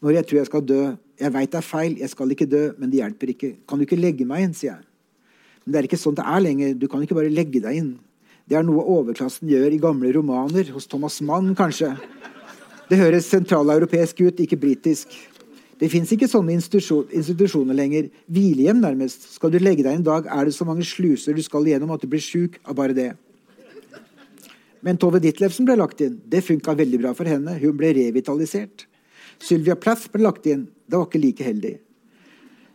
Når jeg tror jeg skal dø. Jeg veit det er feil, jeg skal ikke dø, men det hjelper ikke. Kan du ikke legge meg inn, sier jeg. Men det er ikke sånn det er lenger. Du kan ikke bare legge deg inn. Det er noe overklassen gjør i gamle romaner, hos Thomas Mann kanskje. Det høres sentraleuropeisk ut, ikke britisk. Det fins ikke sånne institusjoner lenger. Hvilehjem, nærmest. Skal du legge deg inn en dag, er det så mange sluser du skal igjennom at du blir sjuk av bare det. Men Tove Ditlevsen ble lagt inn. Det funka veldig bra for henne. Hun ble revitalisert. Sylvia Plath ble lagt inn. Det var ikke like heldig.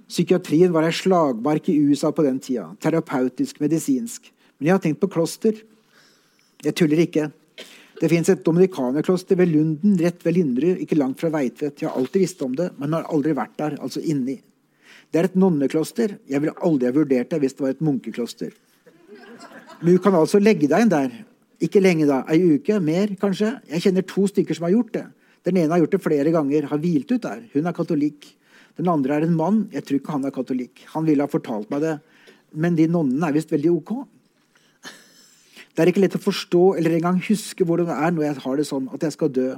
Psykiatrien var ei slagmark i USA på den tida. Terapeutisk, medisinsk. Men jeg har tenkt på kloster. Jeg tuller ikke. Det fins et dominikanerkloster ved Lunden, rett ved Linderud, ikke langt fra Veitvet. Jeg har alltid visst om det, men har aldri vært der, altså inni. Det er et nonnekloster. Jeg ville aldri ha vurdert det hvis det var et munkekloster. Men du kan altså legge deg inn der. Ikke lenge, da. Ei uke? Mer, kanskje? Jeg kjenner to stykker som har gjort det. Den ene har gjort det flere ganger, har hvilt ut der. Hun er katolikk. Den andre er en mann. Jeg tror ikke han er katolikk. Han ville ha fortalt meg det. Men de nonnene er visst veldig ok. Det er ikke lett å forstå eller engang huske hvordan det er når jeg har det sånn at jeg skal dø.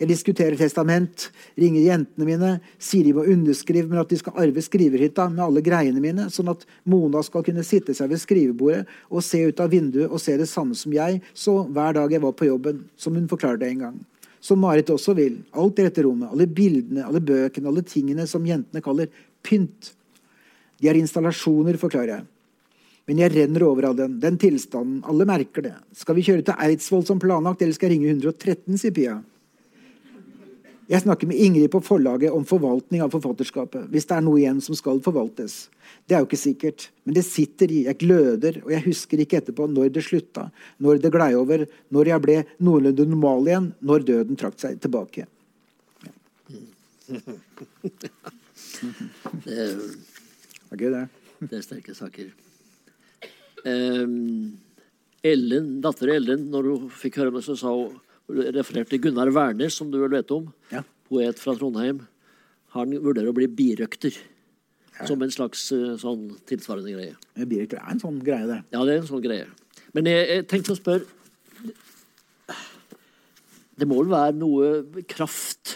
Jeg diskuterer testament, ringer jentene mine, sier de må underskrive, men at de skal arve skriverhytta med alle greiene mine, sånn at Mona skal kunne sitte seg ved skrivebordet og se ut av vinduet og se det samme som jeg så hver dag jeg var på jobben, som hun forklarte en gang. Som Marit også vil. Alt i dette rommet. Alle bildene, alle bøkene, alle tingene som jentene kaller pynt. De er installasjoner, forklarer jeg. Men jeg renner over av den. Den tilstanden. Alle merker det. Skal vi kjøre til Eidsvoll som planlagt, eller skal jeg ringe 113, sier Pia. Jeg snakker med Ingrid på forlaget om forvaltning av forfatterskapet. Hvis det er noe igjen som skal forvaltes. Det er jo ikke sikkert. Men det sitter i. Jeg gløder, og jeg husker ikke etterpå når det slutta, når det glei over, når jeg ble noenlunde normal igjen, når døden trakk seg tilbake. Ja. Det (laughs) er, det er gøy, det. Det er sterke saker. Um, Ellen, datter Ellen, når hun fikk høre meg, så sa hun refererte til Gunnar Werner, som du vel vet om. Ja. Poet fra Trondheim. Han vurderer å bli birøkter. Som en slags eh, sånn tilsvarende greie. Birøkter er en sånn greie, det. Ja, det er en sånn greie. Men jeg, jeg tenkte å spørre Det må vel være noe kraft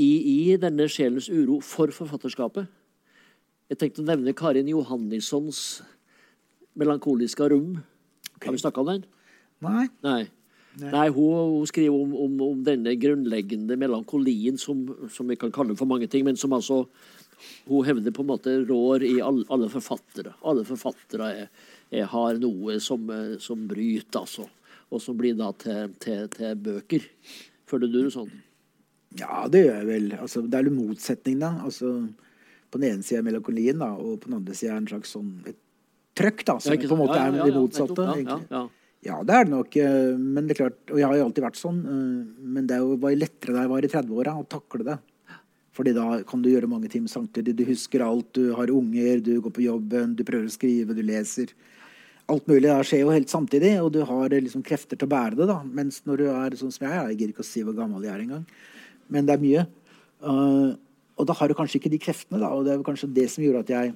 i, i denne sjelens uro for forfatterskapet? Jeg tenkte å nevne Karin Johannissons melankoliske rom'. Har vi snakka om den? Nei. Nei. Nei, hun, hun skriver om, om, om denne grunnleggende melankolien som, som vi kan kalle for mange ting, men som altså hun hevder på en måte rår i all, alle forfattere. Alle forfattere er, er, har noe som, eh, som bryter, altså. Og som blir da til, til, til bøker. Føler du det sånn? Ja, det gjør jeg vel. Altså, det er jo motsetning, da. Altså, på den ene sida melankolien, da, og på den andre sida en slags sånn et trøkk, da, som på en måte Ja, ja, er ja, det ja, motsatte. Ja, Ja, egentlig. Ja, det er det nok. eh, Men det er klart, og jeg har jo alltid vært sånn. eh, Men det er jo lettere da jeg var i 30-åra å takle det. Fordi da kan du gjøre mange ting samtidig. Du husker alt. Du har unger, du går på jobben, du prøver å skrive, du leser. Alt mulig da skjer jo helt samtidig, og du har eh, liksom krefter til å bære det. da. Mens når du er sånn som jeg jeg gidder ikke å si hvor gammel jeg er engang, men det er mye. og da har du kanskje ikke de kreftene, da. Og det er kanskje det som gjorde at jeg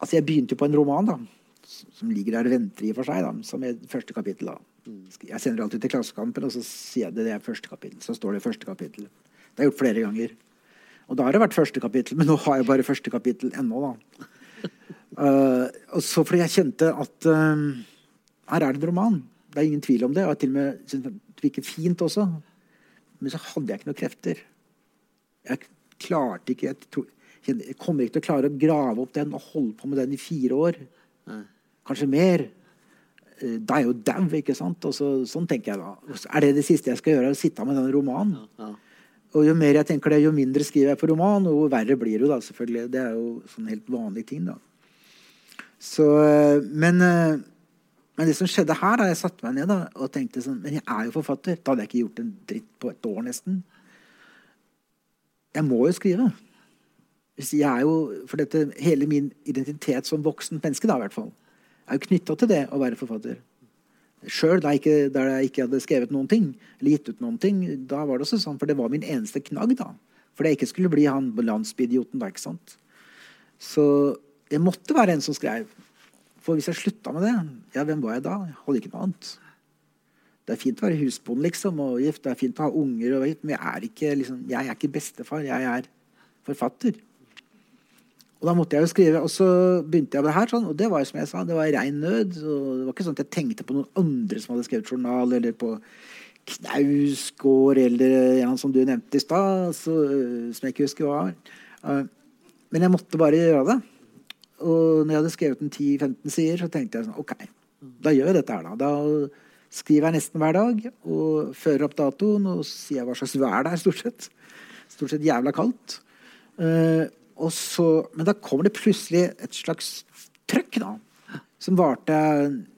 Altså, jeg begynte jo på en roman, da. Som ligger der og venter i og for seg, da. Som er første kapittel, da. Jeg sender alltid til Klassekampen, og så sier jeg det, det er første kapittel. Så står det første kapittel. Det har jeg gjort flere ganger. Og da har det vært første kapittel, men nå har jeg bare første kapittel ennå, da. Uh, (laughs) og så fordi jeg kjente at uh, her er det en roman. Det er ingen tvil om det. Og jeg til og med syntes det virket fint også. Men så hadde jeg ikke noen krefter. Jeg klarte ikke Jeg, tro, jeg kommer ikke til å klare å grave opp den og holde på med den i fire år. Kanskje mer. Eh, Da er jo dau, ikke sant? Og så, sånn tenker jeg da. Er det det siste jeg skal gjøre? Å sitte med den romanen? Ja. Og jo mer jeg tenker det, jo mindre skriver jeg på roman, og jo verre blir det jo da, selvfølgelig. Det er jo sånn helt vanlig ting, da. Så, eh, men, eh, men det som skjedde her, da jeg satte meg ned da, og tenkte sånn Men jeg er jo forfatter. Da hadde jeg ikke gjort en dritt på et år, nesten. Jeg må jo skrive. Jeg er jo, for dette, Hele min identitet som voksen menneske da, i hvert fall, er jo knytta til det å være forfatter. Sjøl, da, jeg ikke- hadde skrevet noen ting, eller gitt ut noen ting, da var det også sånn, for det var min eneste knagg. da. For jeg ikke skulle bli han landsbyidioten da, ikke sant. Så jeg måtte være en som skrev. For hvis jeg slutta med det, ja, hvem var jeg da? Jeg hadde ikke noe annet. Det er fint å være husbond liksom, og gift, det er fint å ha unger, og, men jeg er, ikke, liksom, jeg er ikke bestefar, jeg er forfatter. Og da måtte jeg jo skrive, og så begynte jeg med det her, sånn, og det var jo som jeg sa, det var rein nød. og Det var ikke sånn at jeg tenkte på noen andre som hadde skrevet journal, eller på Knausgård, eller en som du nevnte i stad, som jeg ikke husker hva var. Men jeg måtte bare gjøre det. Og når jeg hadde skrevet en 10-15 sider, så tenkte jeg sånn OK, da gjør jeg dette her, da. Da skriver jeg nesten hver dag og fører opp datoen og sier hva slags vær det er, stort sett. Stort sett jævla kaldt. Og så, men da kommer det plutselig et slags trøkk, da. Som varte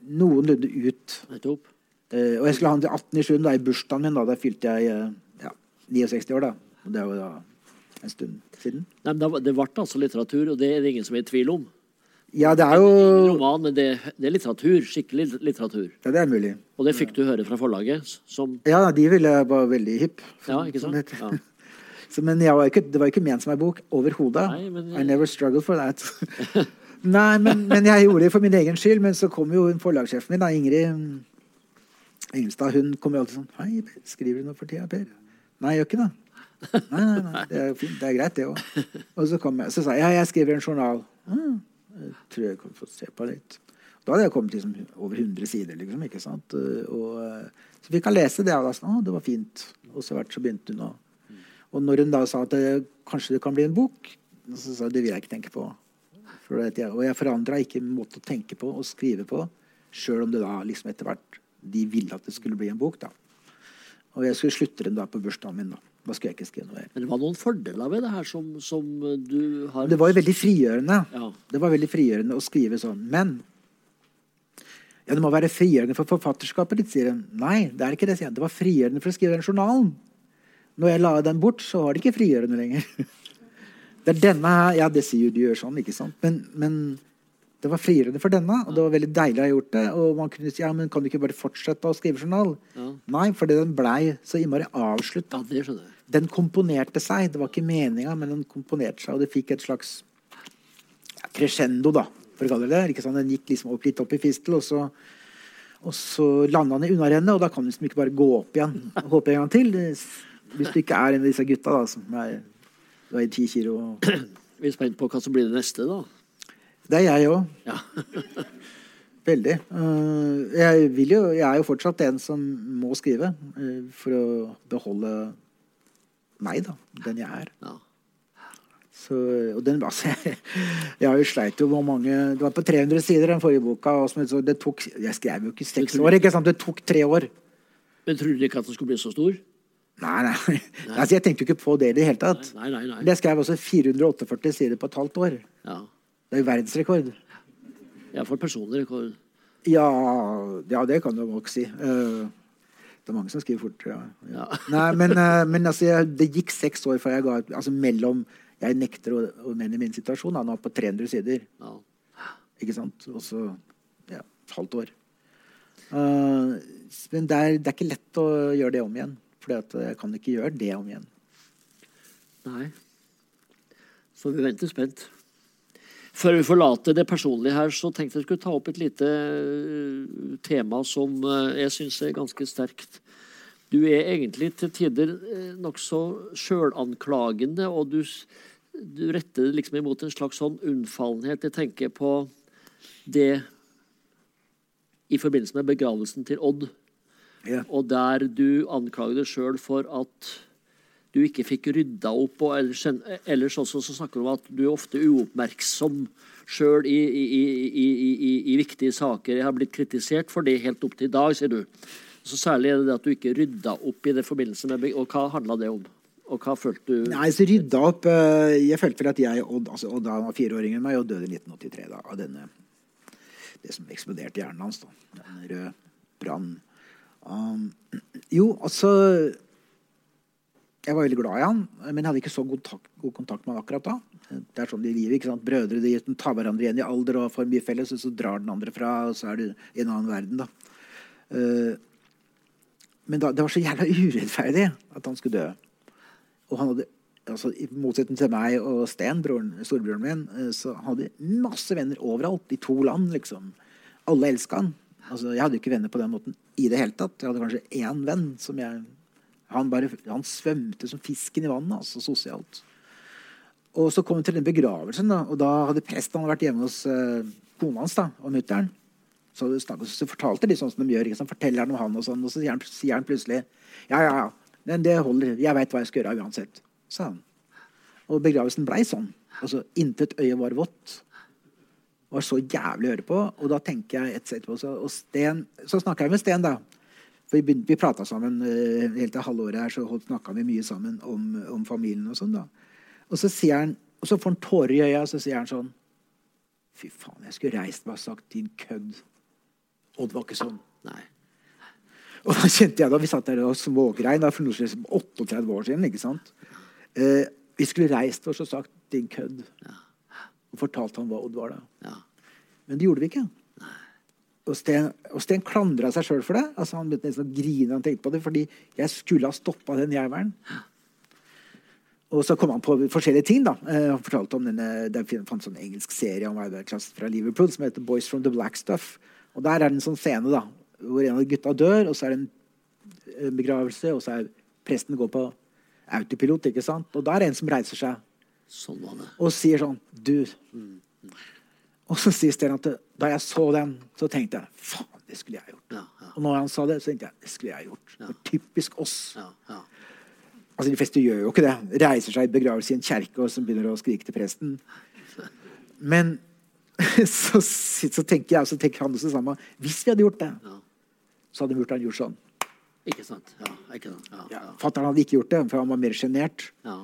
noenlunde ut. Nettopp. Uh, og jeg skulle ha den til 18 i 7. Da, i bursdagen min. Da, da fylte jeg eh, ja, 69 år. da. Og det er jo da en stund siden. Nei, men det var- ble altså litteratur, og det er det ingen som er i tvil om. Ja, det er jo roman, men det, det er litteratur. Skikkelig litteratur. Ja, det er mulig. Og det fikk du høre fra forlaget, som Ja, de ville var veldig hipp. Ja, ikke sant? Ja. Så, men var ikke, det var ikke ment som ei bok overhodet. Jeg... I never struggled for that. (laughs) Nei, men, men jeg gjorde det for min egen skyld. Men så kom jo forlagssjefen min, da, Ingrid mm, Engelstad, hun kom jo alltid sånn Hei, Per, skriver du noe for tida, Per? Nei, jeg gjør ikke det. Nei, nei, nei, det er fint. Det er greit, det òg. Og så, kom jeg, så sa jeg ja, jeg skriver en journal. Mm, jeg tror jeg kan få se på litt. Da hadde jeg kommet liksom over 100 sider, liksom. ikke sant? Og, så fikk han lese det, og da han, å, det var fint. Og så, hvert så begynte hun å Og når hun da sa at kanskje det kan bli en bok, så sa hun det vil jeg ikke tenke på. Jeg, og jeg forandra ikke måte å tenke på og skrive på, sjøl om det da liksom etter hvert de ville at det skulle bli en bok. da. Og jeg skulle slutte den da på bursdagen min. da. Da skulle jeg ikke skrive noe mer. Men det var noen fordeler ved det her som, som du har Det var jo veldig frigjørende. Ja. Det var veldig frigjørende å skrive sånn. Men ja, det må være frigjørende for forfatterskapet ditt, sier hun. Nei, det er ikke det, sier hun. Det var frigjørende for å skrive den journalen. Når jeg la den bort, så var det ikke frigjørende lenger. (laughs) Det er denne her Ja, det sier jo du gjør sånn, ikke sant? Men, men Det var frigjørende for denne, og det var veldig deilig å ha gjort det. Og man kunne si ja, men kan du ikke bare fortsette å skrive journal? Ja. Nei, fordi den blei så innmari avslutta. Ja. Den komponerte seg. Det var ikke meninga, men den komponerte seg, og det fikk et slags ja, crescendo, da, for å kalle det det. Sånn? Den gikk liksom opp, litt opp i fistel, og så, og så landa den i unnarennet, og da kan du liksom ikke bare gå opp igjen (laughs) håpe en gang til. Hvis du ikke er en av disse gutta da, som er, veier ti kilo. Vi er spent på hva som blir det neste, da. Det er jeg òg. Ja. (laughs) Veldig. Eh, jeg, jo, jeg er jo fortsatt en som må skrive eh, for å beholde meg, da. Den jeg er. ja. Så, den, (laughs) altså, jeg har jo sleit jo hvor mange Det var på 300 sider, den forrige boka. Det tok, jeg skrev jo ikke seks år. ikke sant? Det tok tre år. Men tror du ikke at den skulle bli så stor? Nei, nei. Altså, jeg tenkte jo ikke på det i det hele tatt. Nei, nei, nei. Jeg skrev også 448 sider på et halvt år. Ja, Det er jo verdensrekord. for personlig rekord. Ja, ja, det kan du nok si. Eh, det er mange som skriver fortere. Ja. Ja. (laughs) Nei, men, eh, men altså, jeg, det gikk seks år før jeg ga ut Altså mellom Jeg nekter å, å mene min situasjon. Han var på 300 sider. Ja. Ikke sant? Og så ja, et halvt år. Uh, men det er, det er ikke lett å gjøre det om igjen. For jeg kan ikke gjøre det om igjen. Nei. Så vi venter spent. Før vi forlater det personlige her, så tenkte jeg skulle ta opp et lite eh, tema som eh, jeg syns er ganske sterkt. Du er egentlig til tider eh, nokså sjølanklagende, og du, du retter det liksom imot en slags sånn unnfallenhet. Jeg tenker på det i forbindelse med begravelsen til Odd. Ja. Og der du anklager deg sjøl for at du ikke fikk rydda opp. Og ellers, ellers også så snakker du om at du er ofte uoppmerksom sjøl i, i, i, i, i, i viktige saker. Jeg har blitt kritisert for det helt opp til i dag, sier du. Så Særlig er det det at du ikke rydda opp i det forbindelse med Og hva handla det om? Og hva følte du Nei, så rydda opp eh, Jeg følte vel at jeg og Odd altså Odd han var fire år yngre enn meg og døde i 1983 da, av denne det som eksploderte i hjernen hans. da, Den røde brann. Um, (clears throat) jo, altså Jeg var veldig glad i han, men jeg hadde ikke så god, tak, god kontakt med han akkurat da. Det er sånn i livet. ikke sant? Brødre de tar hverandre igjen i alder og får mye felles, og så drar den andre fra, og så er det i en annen verden. da. Uh, men da, det var så jævla (laughs) urettferdig at han skulle dø. Og han hadde, altså, I motsetning til meg og Sten, broren, storebroren min, eh, så hadde masse venner overalt. I to land, liksom. Alle elska han. Altså, jeg hadde ikke venner på den måten i det hele tatt. Jeg hadde kanskje én venn som jeg Han, bare, han svømte som fisken i vannet, altså sosialt. Og så kom vi til den begravelsen, da, og da hadde presten vært hjemme hos uh, kona hans da, og mutter'n. Så, så fortalte de sånn som de gjør. Ikke sant? Forteller han om han og sånn, og så sier han, sier han plutselig Ja, ja, ja, men det holder. Jeg veit hva jeg skal gjøre uansett, sa han. Og begravelsen blei sånn. Altså, Intet øye var vått. Det var så jævlig å høre på. Og da tenker jeg et sett på så, og Sten, så snakka jeg med Sten, da. For vi, vi prata sammen uh, helt til halvåret her, så snakka vi mye sammen om, om familien og sånn, da. Og så sier han, og så får han tårer i øya, og så sier han sånn Fy faen, jeg skulle reist meg og sagt 'din kødd'. Odd var ikke sånn. Nei. Og da kjente jeg da, Vi satt der og smågrein da, for noe som 38 år siden. ikke sant? Uh, vi skulle reist oss og sagt 'din kødd'. Og fortalt han hva Odd var da. Ja. Men det gjorde vi ikke. Og Sten, og Sten klandra seg sjøl for det. Altså Han begynte nesten å grine han tenkte på det, fordi jeg skulle ha stoppa den jævelen. Og så kom han på forskjellige ting. da. Eh, Han fortalte om denne, Det fantes en sånn engelsk serie om arbeiderklassen fra Liverpool som heter 'Boys from the Black Stuff'. Og Der er det en sånn scene da, hvor en av gutta dør, og så er det en en begravelse, og så er presten går på autopilot. ikke sant? Og da er det en som reiser seg Sånn og sier sånn Du. Og så sier Sten at da jeg så den, så tenkte jeg faen, det skulle jeg gjort. Ja, ja. Og når han sa det, så tenkte jeg det skulle jeg gjort. Ja. typisk oss. Ja, ja. Altså De fleste gjør jo ikke det. Reiser seg i begravelse i en kjerke og så begynner å skrike til presten. Men (laughs) så, så tenker jeg, så tenker han også det samme. Hvis vi hadde gjort det, Ja. så hadde Murtan gjort sånn. Ikke sant? Ja, ikke sant? Fatter'n hadde ikke gjort det, for han var mer sjenert. ja,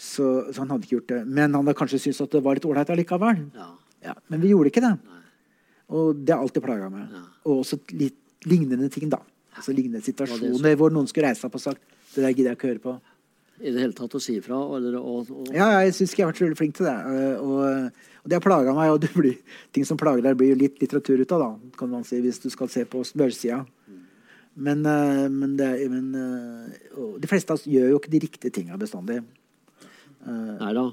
Så, så han hadde ikke gjort det. Men han hadde kanskje syntes at det var litt ålreit allikevel. ja. Ja, men vi gjorde ikke det. Og det har alltid plaga meg. Ja. Og også litt lignende ting, da. Altså Lignende situasjoner hvor noen skulle reise seg opp og sagt det der gidder jeg ikke høre på. i det hele tatt å si ifra? Ja, jeg syns jeg har vært så veldig flink til det. eh, Og, og det har plaga meg. Og det blir, ting som plager deg, blir jo litt litteratur ut av, da, kan man si, hvis du skal se på smørsida. Men, eh, men, det, men eh, de fleste av oss gjør jo ikke de riktige tinga bestandig. Nei da.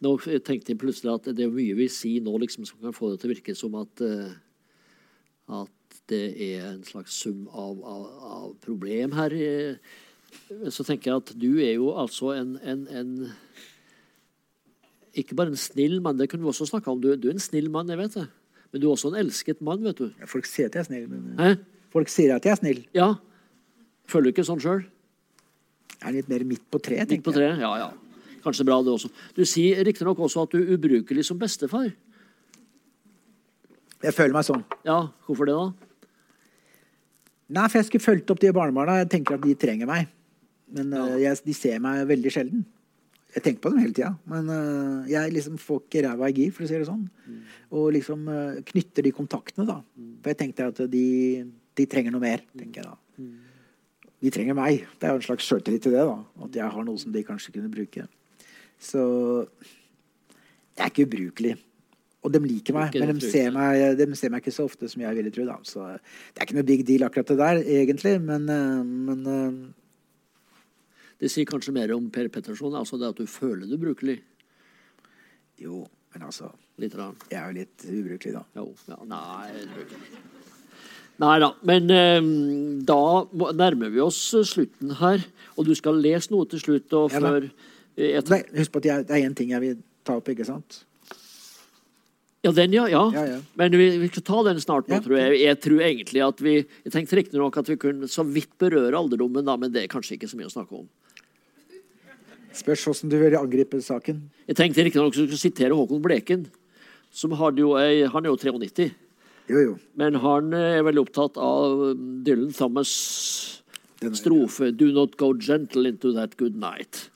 Nå tenkte jeg plutselig at det er mye vi sier nå liksom, som kan få det til å virke som at, eh, at det er en slags sum av, av, av problem her. eh. Så tenker jeg at du er jo altså en, en, en Ikke bare en snill mann, det kunne vi også snakka om. Du, du er en snill mann, jeg vet det. Men du er også en elsket mann, vet du. Folk sier at jeg er snill. Men, Hæ? folk sier at jeg er snill. Ja. Føler du ikke sånn sjøl? Jeg er litt mer midt på treet, Midt på tenker jeg. treet? Ja, ja. Kanskje bra, det også. Du sier riktignok også at du er ubrukelig som bestefar. Jeg føler meg sånn. Ja, hvorfor det, da? Nei, for jeg skulle fulgt opp de barnebarna. Jeg tenker at de trenger meg. Men ja. jeg, de ser meg veldig sjelden. Jeg tenker på dem hele tida, men uh, jeg liksom får ikke ræva i gir, for å si det sånn. Og liksom uh, knytter de kontaktene, da. For jeg tenkte at de, de trenger noe mer, tenker jeg da. De trenger meg. Det er jo en slags sjøltillit til det, da. At jeg har noe som de kanskje kunne bruke. Så jeg er ikke ubrukelig. Og de liker meg, men de ser, meg, de ser meg ikke så ofte som jeg ville tro. Da. Så det er ikke noe big deal akkurat det der, egentlig. Men, eh, men eh, Det sier kanskje mer om Per Petterson, altså det at du føler du brukelig. jo, men altså Litt rann. Jeg er jo litt ubrukelig, da. Jo, ja, nei det. Nei da. Men eh, da nærmer vi oss slutten her. Og du skal lese noe til slutt. Og Ja før jeg, Nei, husk på at jeg, det er én ting jeg vil ta opp, ikke sant? Ja, den, ja. ja. Ja, ja. Men vi, vi skal ta den snart nå, tror jeg. Jeg tror egentlig at vi Jeg tenkte riktignok at vi kunne så vidt berøre alderdommen, da, men det er kanskje ikke så mye å snakke om. Spørs hvordan du vil angripe saken. Jeg tenkte riktignok at du skulle sitere Håkon Bleken. Som jo han er jo 93. Jo, jo. Men han eh, er veldig opptatt av um, Dylan Thomas' strofe 'Do not go gentle into that good night'.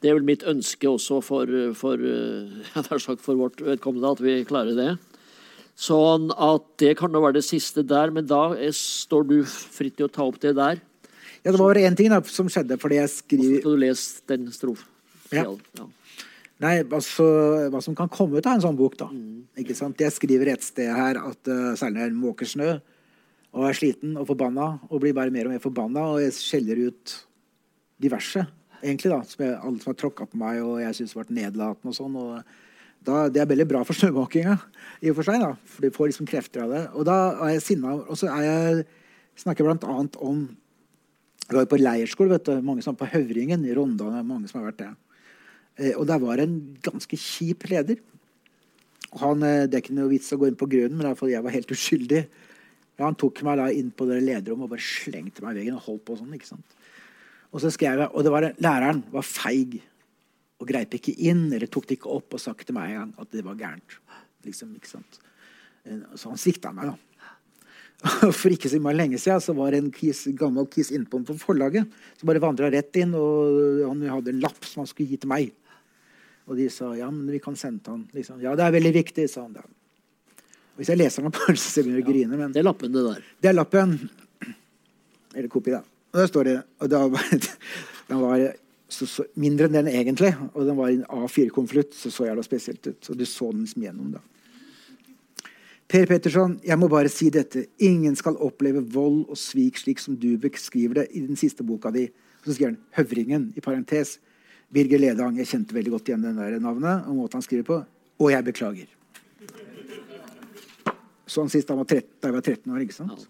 Det er vel mitt ønske også for, for, (laughs) jeg har sagt for vårt vedkommende at vi klarer det. Sånn at det kan da være det siste der, men da er, står du fritt til å ta opp det der. Ja, det var bare én ting da, som skjedde, fordi jeg skriver... Hvordan skal du lese den strofen. Ja. Ja. Nei, altså, hva som kan komme ut av en sånn bok, da. Ikke sant? Jeg skriver et sted her at uh, særlig når jeg måker snø, og er sliten og forbanna, og blir bare mer og mer forbanna, og jeg skjeller ut diverse, egentlig, da. Som jeg, alle som har tråkka på meg, og jeg syns har vært nedlatende og sånn. og da, Det er veldig bra for snømåkinga, i og for seg, da. For du får liksom krefter av det. Og da er jeg sinna, og så er jeg snakker blant annet om Vi var jo på leirskole, vet du. Mange som var på Høvringen i Rondane. Mange som har vært det. Eh, Og der var en ganske kjip leder. Han, eh, det er ikke noe vits å gå inn på grunnen, men er jeg var helt uskyldig. Ja, han tok meg da inn på det lederrommet og bare slengte meg i veggen og holdt på sånn. ikke sant? Og så skrev jeg, og det var det, læreren var feig og greip ikke inn eller tok det ikke opp og sa til meg engang at det var gærent. Liksom, ikke sant? Eh, Så han svikta meg, da. (laughs) For ikke så mye lenge siden så var det en kis, gammel kis innpå på, forlaget som bare vandra rett inn, og han hadde en lapp som han skulle gi til meg. Og de sa ja, men vi kan sende han. Liksom. Ja, det er veldig viktig, sa han da. Hvis jeg leser den opp, (laughs) så begynner jeg å grine. Men Det er lappen, det der. det er lappen. Eller kopi, da. Og der står det og da Den var så, så, mindre enn den egentlig, og den var i en A4-konvolutt. Så så jævla spesielt ut. Så du så den som gjennom, da. Per Petterson, jeg må bare si dette. Ingen skal oppleve vold og svik slik som du beskriver det i den siste boka di. Så skriver han 'Høvringen', i parentes. Birger Ledang. Jeg kjente veldig godt igjen den der navnet og måten han skriver på. Og jeg beklager. Sånn sist han var 13, da jeg var 13 år, ikke sant?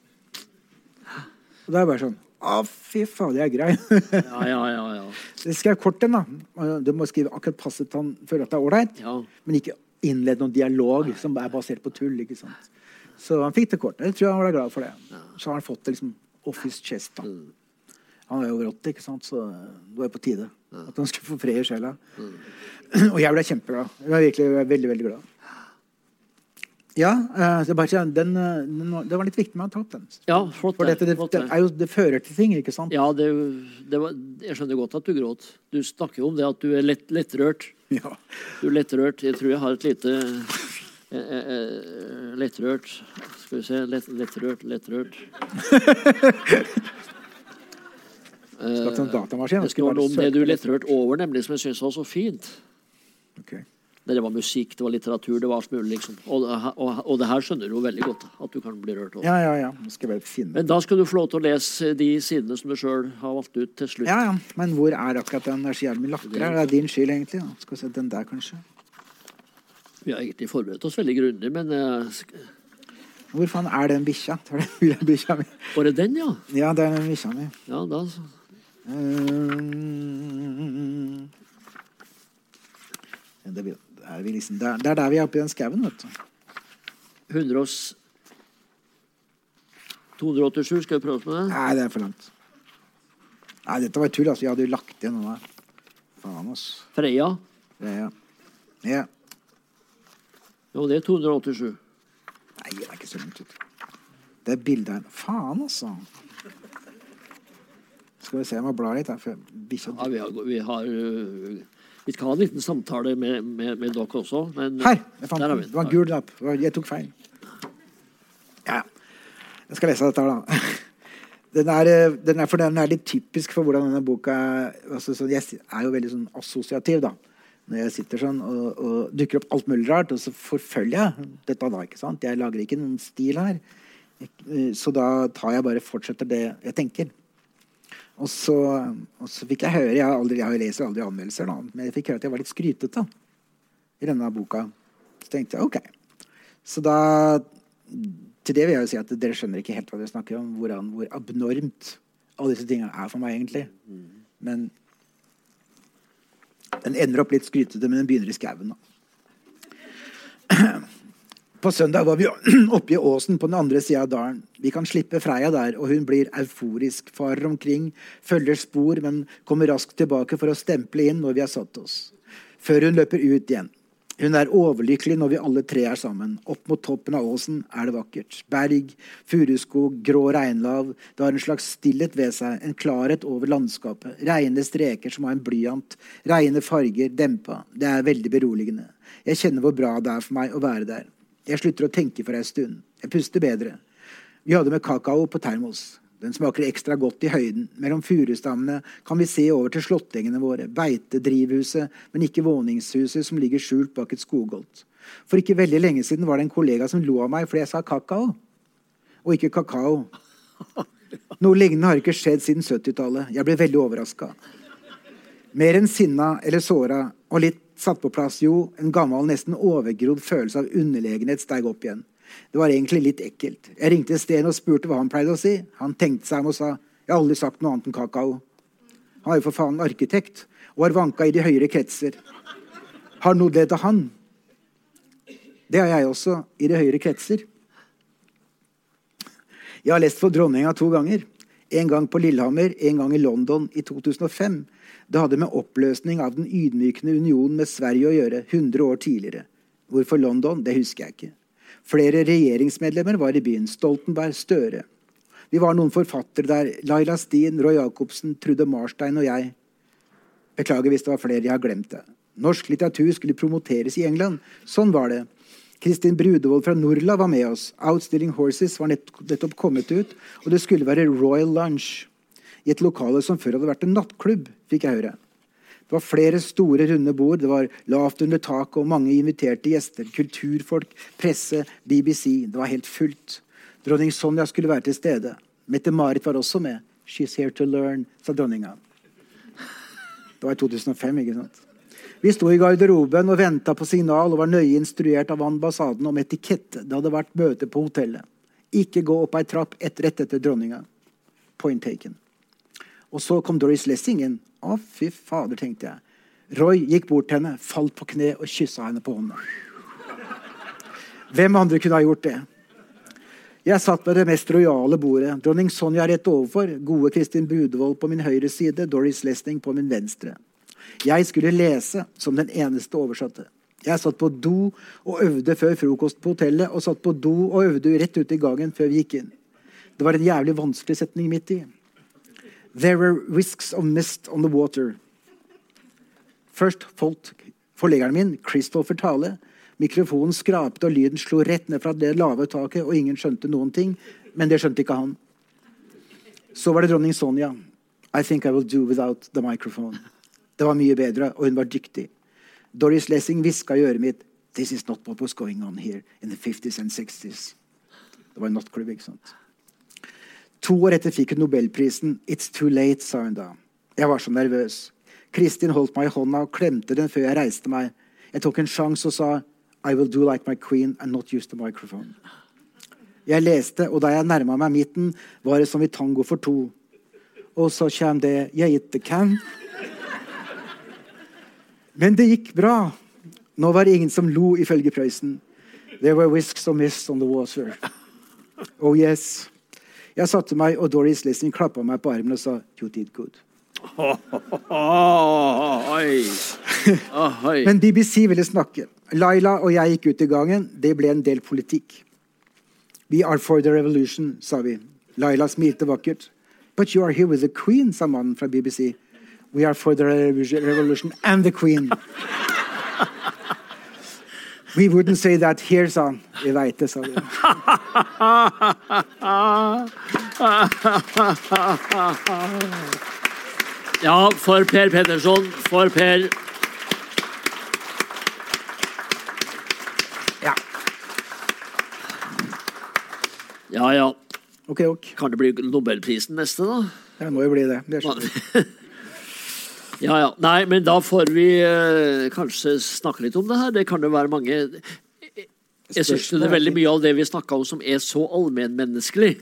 Og da er jeg bare sånn Å, fy faen, jeg er grei. Ja, ja, ja. ja. (laughs) Det skrev kort en, da. Du må skrive akkurat passe til han føler at det er ålreit. Ja. Men ikke innlede noen dialog som er basert på tull. ikke sant? Så han fikk det kortet. Jeg tror han var glad for det. Så har han fått det liksom office chest. da. Han er jo over 80, ikke sant? så det var jo på tide at han skulle få fred i sjela. (clears throat) Og jeg ble kjempeglad. Jeg var virkelig veldig, veldig glad. Ja, eh, det, er bare, den, eh, den, var- det var litt viktig med å ta opp den. ja flott. For dette, det, det, er jo, det fører til ting, ikke sant? Ja, det, det var, jeg skjønner godt at du gråt. Du snakker jo om det at du er lett, lettrørt. Ja. Du er lettrørt. Jeg tror jeg har et lite eh, eh, eh, lettrørt Skal vi se lett, Lettrørt, lettrørt (laughs) tatt en datamaskin. Det skulle noe om det du lettrørt over, nemlig, som jeg syns var så fint. Ok. Det var musikk, det var litteratur, det var alt mulig. liksom. Og, og, og det her skjønner du jo veldig godt, at du kan bli rørt over. Ja, ja, ja. Skal jeg finne Men da skal du få lov til å lese de sidene som du sjøl har valgt ut til slutt. Ja, ja. Men hvor er akkurat den energiarmen lakker? Det er din skyld, egentlig. Da. Skal vi se, den der, kanskje. Vi har egentlig forberedt oss veldig grundig, men uh... Hvor faen er den bikkja? Var det den, ja? Ja, det er den bikkja mi. Ja, da ja, det, blir- det er vi liksom, det, er, det er der vi er oppe i den skauen, vet du. 100 og 287, skal vi prøve oss med det? Nei, det er for langt. Nei, dette var tull, altså. Jeg hadde jo lagt igjen noe der. Faen, ass. Freia? Ja, ja. Jo, det er 287. Nei, det er ikke så langt ut. Det er bildet her. Faen, altså. Skal vi se, jeg må bla litt. her, Ja, vi har, vi har øh, Vi skal ha en liten samtale med, med, med dere også, men Her! Jeg fant. Det var en gul lapp. Jeg tok feil. Ja. Jeg skal lese dette her, da. (laughs) Den er, eh, den er, for den er litt typisk for hvordan denne boka altså, Jeg er jo veldig sånn assosiativ, da. Når jeg sitter sånn og, og dukker opp alt mulig rart, og så forfølger jeg dette da. ikke sant? Jeg lager ikke noen stil her. Eh, så da tar jeg bare fortsetter det jeg tenker. Og så, og så fikk jeg høre Jeg, aldri, jeg leser aldri anmeldelser, da, men jeg fikk høre at jeg var litt skrytete i denne boka. Så tenkte jeg OK. Så da Til det vil jeg jo si at dere skjønner ikke helt hva dere snakker om. Hvordan, hvor abnormt alle disse tingene er for meg, egentlig. Men den ender opp litt skrytete, men den begynner i skauen, da. (clears throat) På søndag var vi (clears throat) oppe i åsen på den andre sida av dalen. Vi kan slippe Freia der, og hun blir euforisk, farer omkring, følger spor, men kommer raskt tilbake for å stemple inn når vi har satt oss. Før hun løper ut igjen. Hun er overlykkelig når vi alle tre er sammen. Opp mot toppen av åsen er det vakkert. Berg, furuskog, grå regnlav. Det har en slags stillhet ved seg, en klarhet over landskapet. Reine streker som har en blyant. Reine farger, dempa. Det er veldig beroligende. Jeg kjenner hvor bra det er for meg å være der. Jeg slutter å tenke for ei stund. Jeg puster bedre. Vi hadde med kakao på termos. Den smaker ekstra godt i høyden. Mellom furustammene kan vi se over til slåttengene våre, beitedrivhuset, men ikke våningshuset som ligger skjult bak et skogholt. For ikke veldig lenge siden var det en kollega som lo av meg fordi jeg sa kakao, og ikke kakao. Noe lignende har ikke skjedd siden 70-tallet. Jeg ble veldig overraska. Mer enn sinna eller såra, og litt satt på plass, jo, en gammel, nesten overgrodd følelse av underlegenhet steg opp igjen. Det var egentlig litt ekkelt. Jeg ringte Sten og spurte hva han pleide å si. Han tenkte seg om og sa jeg har aldri sagt noe annet enn kakao. Han er jo for faen arkitekt og har vanka i de høyere kretser. Har noe ledd av han? Det har jeg også, i de høyere kretser. Jeg har lest for dronninga to ganger. En gang på Lillehammer, en gang i London i 2005. Det hadde med oppløsning av den ydmykende unionen med Sverige å gjøre 100 år tidligere. Hvorfor London, det husker jeg ikke. Flere regjeringsmedlemmer var i byen. Stoltenberg, Støre. Vi var noen forfattere der. Laila Stien, Roy Jacobsen, Trude Marstein og jeg. Beklager hvis det var flere. Jeg har glemt det. Norsk litteratur skulle promoteres i England. Sånn var det. Kristin Brudevold fra Norla var med oss. Outstilling Horses var nett, nettopp kommet ut, og det skulle være Royal Lunch. I et lokale som før hadde vært en nattklubb, fikk jeg høre. Det var flere store, runde bord, det var lavt under taket og mange inviterte gjester. Kulturfolk, presse, BBC. Det var helt fullt. Dronning Sonja skulle være til stede. Mette-Marit var også med. She's here to learn, sa dronninga. Det var i 2005, ikke sant? Vi sto i garderoben og venta på signal og var nøye instruert av ambassaden om etikette. Det hadde vært møte på hotellet. Ikke gå opp ei trapp et, rett etter dronninga. Point taken. Og så kom Doris Lessing inn. Å, fy fader, tenkte jeg. Roy gikk bort til henne, falt på kne og kyssa henne på hånda. Hvem andre kunne ha gjort det? Jeg satt ved det mest rojale bordet. Dronning Sonja rett overfor, gode Kristin Brudevold på min høyre side, Doris Lessing på min venstre. Jeg skulle lese som den eneste oversatte. Jeg satt på do og øvde før frokost på hotellet, og satt på do og øvde rett ute i gangen før vi gikk inn. Det var en jævlig vanskelig setning midt i. There were whisks of mist on the water. Først falt forleggeren min, Christopher Tale. Mikrofonen skrapte, og lyden slo rett ned fra det lave taket, og ingen skjønte noen ting. Men det skjønte ikke han. Så var det dronning Sonja. I think I will do without the microphone. Det var mye bedre, og hun var dyktig. Doris Lessing hviska i øret mitt This is not what was going on here in the 50s and 60s. Det var en nattklubb, ikke sant? To år etter fikk hun nobelprisen. It's too late, sa hun da. Jeg var så nervøs. Kristin holdt meg i hånda og klemte den før jeg reiste meg. Jeg tok en sjanse og sa I will do like my queen and not use the microphone. Jeg leste, og da jeg nærma meg midten, var det som i tango for to. Og så kjem det jeg ikke kan. Men det gikk bra. Nå var det ingen som lo, ifølge Prøysen. There were whisks and mists on the water. Oh yes. Jeg satte meg, og Doris Lessing klappa meg på armen og sa You did good. Men BBC ville snakke. Laila og jeg gikk ut i gangen. Det ble en del politikk. We are for the revolution, sa vi. Laila smilte vakkert. But you are here with the queen, sa mannen fra BBC. We are for the revolution and the queen. (laughs) We wouldn't say that here, sa han. Vi veit det, sa vi. (laughs) Ja, for Per Petterson. For Per. Ja. Ja, ja. Ok, ok. Kan det bli Nobelprisen neste, da? Det må jo bli det. det skjønner (laughs) vi. Ja, ja. Nei, men da får vi eh, kanskje snakke litt om det her. Det kan jo være mange Jeg syns det er veldig mye av det vi snakka om som er så allmennmenneskelig.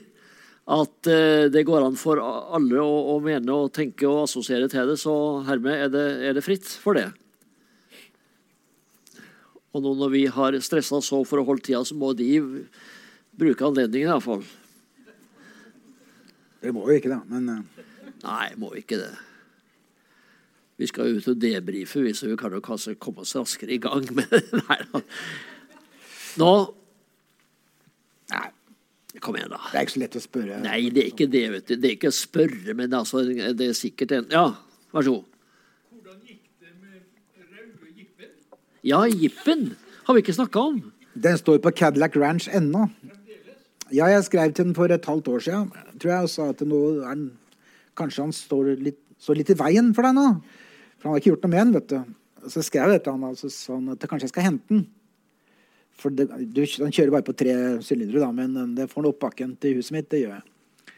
At eh, det går an for alle å, å mene og tenke og assosiere til det. Så hermed er det, er det fritt for det. Og nå når vi har stressa så for å holde tida, så må de bruke anledningen iallfall. Det må jo ikke, da. Men uh... Nei, må ikke det. Vi skal ut og debrife, vi, så vi kan jo kanskje komme oss raskere i gang. Men (laughs) nei da. Nå Nei, kom igjen, da. det er ikke så lett å spørre. Nei, det er ikke det, vet du. Det er ikke å spørre, men altså, det er sikkert en Ja, vær så god. Hvordan gikk det med røde jippen? Ja, Jippen har vi ikke snakka om. Den står på Cadillac Ranch ennå. Ja, jeg skrev til den for et halvt år siden, tror jeg, og sa at nå er den Kanskje han står litt, står litt i veien for deg nå. For han har ikke gjort noe med den, vet du. Så skrev jeg til han altså, sånn at kanskje jeg skal hente den. For det, du, han kjører bare på tre sylindere, men det får han opp bakken til huset mitt. Det gjør jeg.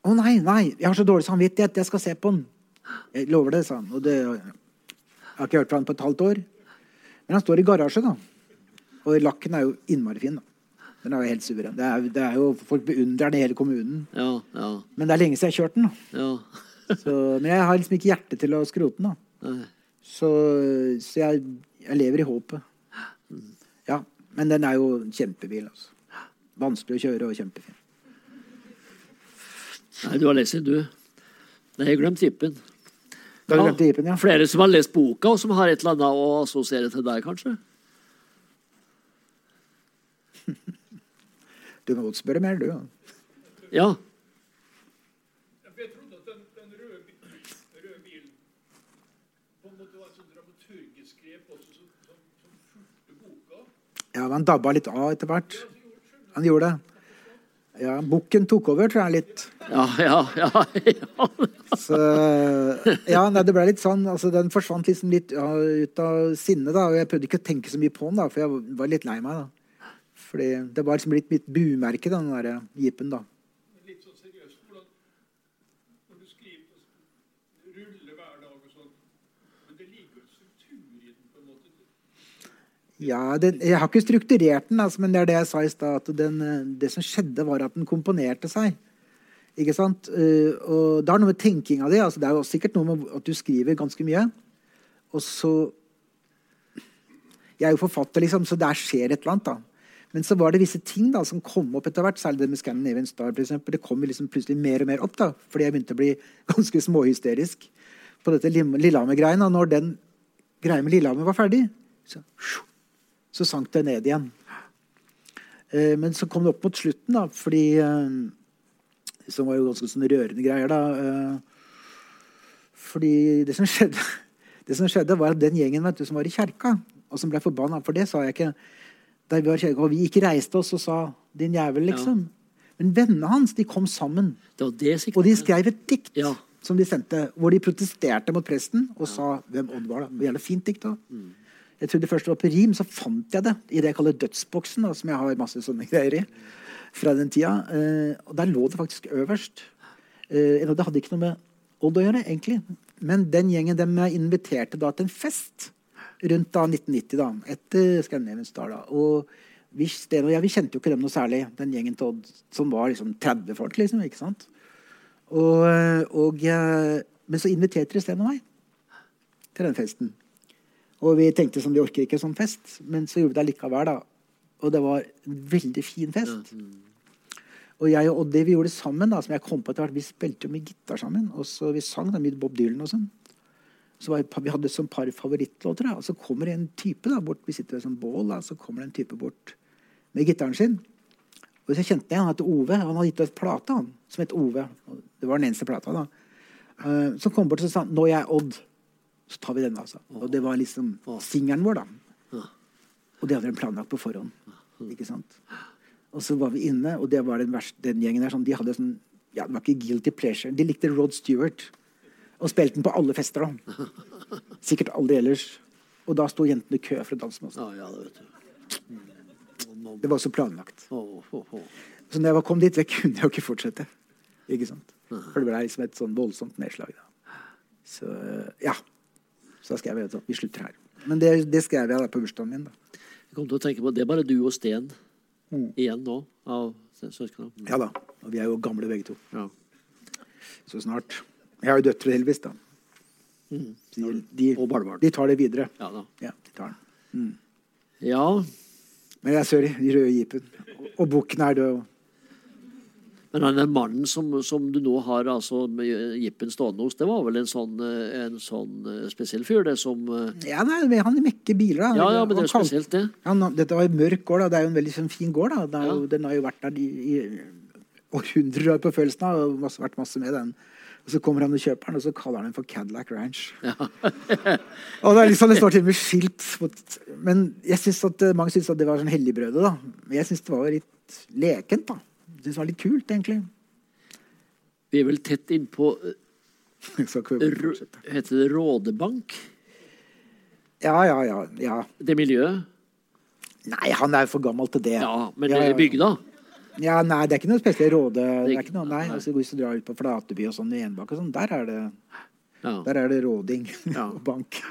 Å nei, nei, jeg har så dårlig samvittighet. Jeg skal se på den. Jeg lover det, sa han. Og det, jeg har ikke hørt fra han på et halvt år. Men han står i garasje, da. Og lakken er jo innmari fin. da. Den er jo helt suveren. Det er, det er jo, folk beundrer den i hele kommunen. Ja, ja, Men det er lenge siden jeg har kjørt den. da. ja. (laughs) Så, men jeg har liksom ikke hjerte til å skrote den. da. Så, så jeg, jeg lever i håpet. Ja, Men den er jo en kjempebil. altså. Vanskelig å kjøre og kjempefin. Nei, du har lest den, du. Nei, jeg har glemt Jippen. Da har glemt tippen ja. Flere som har lest boka, og som har et eller annet å assosiere til deg, kanskje? Du må godt spørre mer, du. ja. Ja. Ja, for Jeg trodde at den, den røde, bi- røde bilen på en måte var et sånt dramaturgisk grep også, som, som, som fulgte boka. Ja, men Han dabba litt av etter hvert. Han gjorde det. Ja, Bukken tok over, tror jeg, litt. Ja, ja, ja. ja. Så, ja, nei, det ble litt sånn, altså Den forsvant liksom litt ja, ut av sinnet. da, og Jeg prøvde ikke å tenke så mye på den, da, for jeg var litt lei meg. da. Fordi Det var liksom blitt mitt bumerke, den der jeepen. da. Men litt sånn seriøst. Hvordan, når du skriver og ruller hver dag og sånn Men det ligger jo en struktur i den, på en måte. Ja, den, Jeg har ikke strukturert den, altså, men det er det jeg sa i stad. at den, eh, Det som skjedde, var at den komponerte seg. Ikke sant? Eh, og Det har noe med tenkinga di altså, Det er jo sikkert noe med at du skriver ganske mye. Og så Jeg er jo forfatter, liksom, så der skjer et eller annet. da. Men så var det visse ting da, som kom opp etter hvert, særlig det med Scandinavian Star. For eksempel. det kom liksom plutselig mer og mer opp, da, fordi jeg begynte å bli (laughs) ganske småhysterisk på dette. Og når den greia med Lillehammer var ferdig, så, så sank det ned igjen. Eh, men så kom det opp mot slutten, da, fordi eh, Som var jo ganske sånn rørende greier, da. eh, fordi det som skjedde, (laughs) det som skjedde var at den gjengen vet du, som var i kjerka, og som ble forbanna For det sa jeg ikke. Da vi var i kjerka, og vi ikke reiste oss og sa 'din jævel', liksom. Men vennene hans de kom sammen, Det det og de skrev et dikt. Ja, som de sendte, hvor de protesterte mot presten og sa hvem Odd var. da. Jævlig fint dikt. da. Jeg trodde først det var på rim, så fant jeg det i det jeg kaller dødsboksen, da, som jeg har masse sånne greier i. fra den tida. Eh, og der lå det faktisk øverst. Eh, det hadde ikke noe med Odd å gjøre, egentlig. Men den gjengen dem inviterte da til en fest rundt da 1990, da, etter Scandinavian Star. da, og vi, Sten og jeg vi kjente jo ikke dem noe særlig, den gjengen til Odd, som var liksom 30 folk. liksom, ikke sant? Og, og, men så inviterte de Sten og meg til den festen. Og vi tenkte som vi orker ikke sånn fest, men så gjorde vi det likevel. da. Og det var en veldig fin fest. Og jeg og Oddi vi gjorde sammen. da, som jeg kom på etter hvert. Vi spilte jo mye gitar sammen. Og så vi sang da mye Bob Dylan og sånn. Så var, vi hadde som par favorittlåter. da, Og så kommer en type da, bort, vi sitter ved sånn bål, da, så kommer det en type bort med gitaren sin. Og så kjente jeg han het Ove. Han hadde gitt oss plate han, som het Ove. Det var den eneste plata. da. Uh, så kom bort og sa han, 'Nå er jeg Odd'. Så tar vi den, altså. Og det var liksom singelen vår, da. Og det hadde de planlagt på forhånd. Ikke sant? Og så var vi inne, og det var den, verste, den gjengen der sånn, de hadde sånn ja, Det var ikke guilty pleasure. De likte Rod Stewart. Og spilte den på alle fester. da. Sikkert aldri ellers. Og da sto jentene i kø for å danse med oss. Ja, ja, det vet du. Det var også planlagt. Så når jeg kom dit, jeg kunne jeg jo ikke fortsette. Ikke sant? For det ble liksom et sånn voldsomt nedslag. Da. Så ja. Så da skrev jeg at vi slutter her. Men det, det skrev jeg da på bursdagen min. da. Jeg kom til å tenke på, Det er bare du og Sten igjen nå av søsknene. Ja da. Og vi er jo gamle begge to. Ja. Så snart. Jeg har jo døtre heldigvis, da. Mm. De, de, Og barnebarn. de tar det videre. Ja da. Ja, de tar den. Ja, Men jeg er sorry, de røde jeepen. Og- Og bukken er død. Men den mannen som, som du nå har altså med jippen stående hos, det var vel en sånn, eh, en sånn eh, spesiell fyr, det som eh, Ja, nei, han mekker biler. da. Ja, ja, men det er spesielt, det. Han, dette var en mørk gård. da. Det er jo en veldig sånn, fin gård. da. Jo, Ja. Den har jo vært der i, i århundrer på følelsen av, og masse, vært masse med den. Og så kommer han og kjøper den, og så kaller han den for Cadillac Ranch. (laughs) og det er liksom, det står til og med skilt Men jeg synes at mange syns at det var sånn helligbrødet, da. Men jeg syns det var litt lekent, da. Det var litt kult, egentlig. Vi er vel tett innpå. (laughs) Heter det Rådebank? Ja, ja, ja, ja. Det miljøet? Nei, han er jo for gammel til det. Ja, men Ja, det ja. er bygda? Ja, nei, det er ikke noe spesielt råde. Det er ikke- noe, nei, altså, Hvis du drar ut på Flateby og sånn og sånn, der er det, Ja. der er det råding (laughs) Ja. og bank.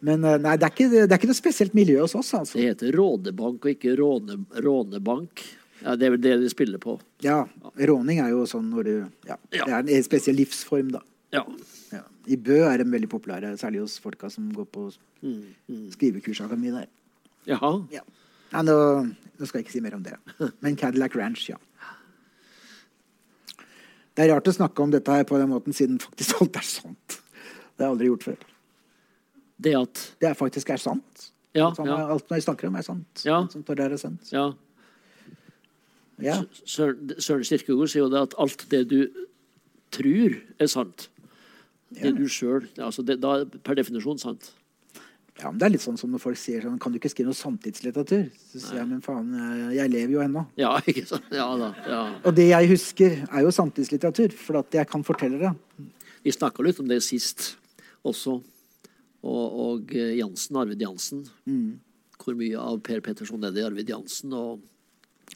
Men eh, nei, det er, ikke, det er ikke noe spesielt miljø hos oss, altså. Det heter Rådebank og ikke Råne, Rånebank. Ja, det er vel det de spiller på. Ja, Råning er jo sånn når du ja. Det er en spesiell livsform, da. Ja. Ja. I Bø er de veldig populære, særlig hos folka som går på Mm, skrivekursakademi der. Jaha. Ja. Nei, nå, nå skal jeg ikke si mer om det. Men Cadillac Ranch, ja. Det er rart å snakke om dette her på den måten, siden faktisk alt er sant. Det har jeg aldri gjort før. Det at Det er faktisk er sant. Ja, Sånn, ja. Alt jeg snakker om, er sant. Ja. Står er sant. ja. Ja. Søren Kirkegård sier jo det at alt det du tror, er sant. Det Ja. du sjøl altså det, Da er per definisjon sant. ja, men Det er litt sånn som når folk sier sånn Kan du ikke skrive noe samtidslitteratur? Så sier jeg men faen, jeg- jeg lever jo ennå. Ja, (laughs) ikke sant? Ja da. ja. Og det jeg husker, er jo samtidslitteratur, for at jeg kan fortelle det. Vi snakka litt om det sist også. Og, og eh, Jansen, Arvid Jansen. Mm. Hvor mye av Per Petterson er det i Arvid Jansen? Og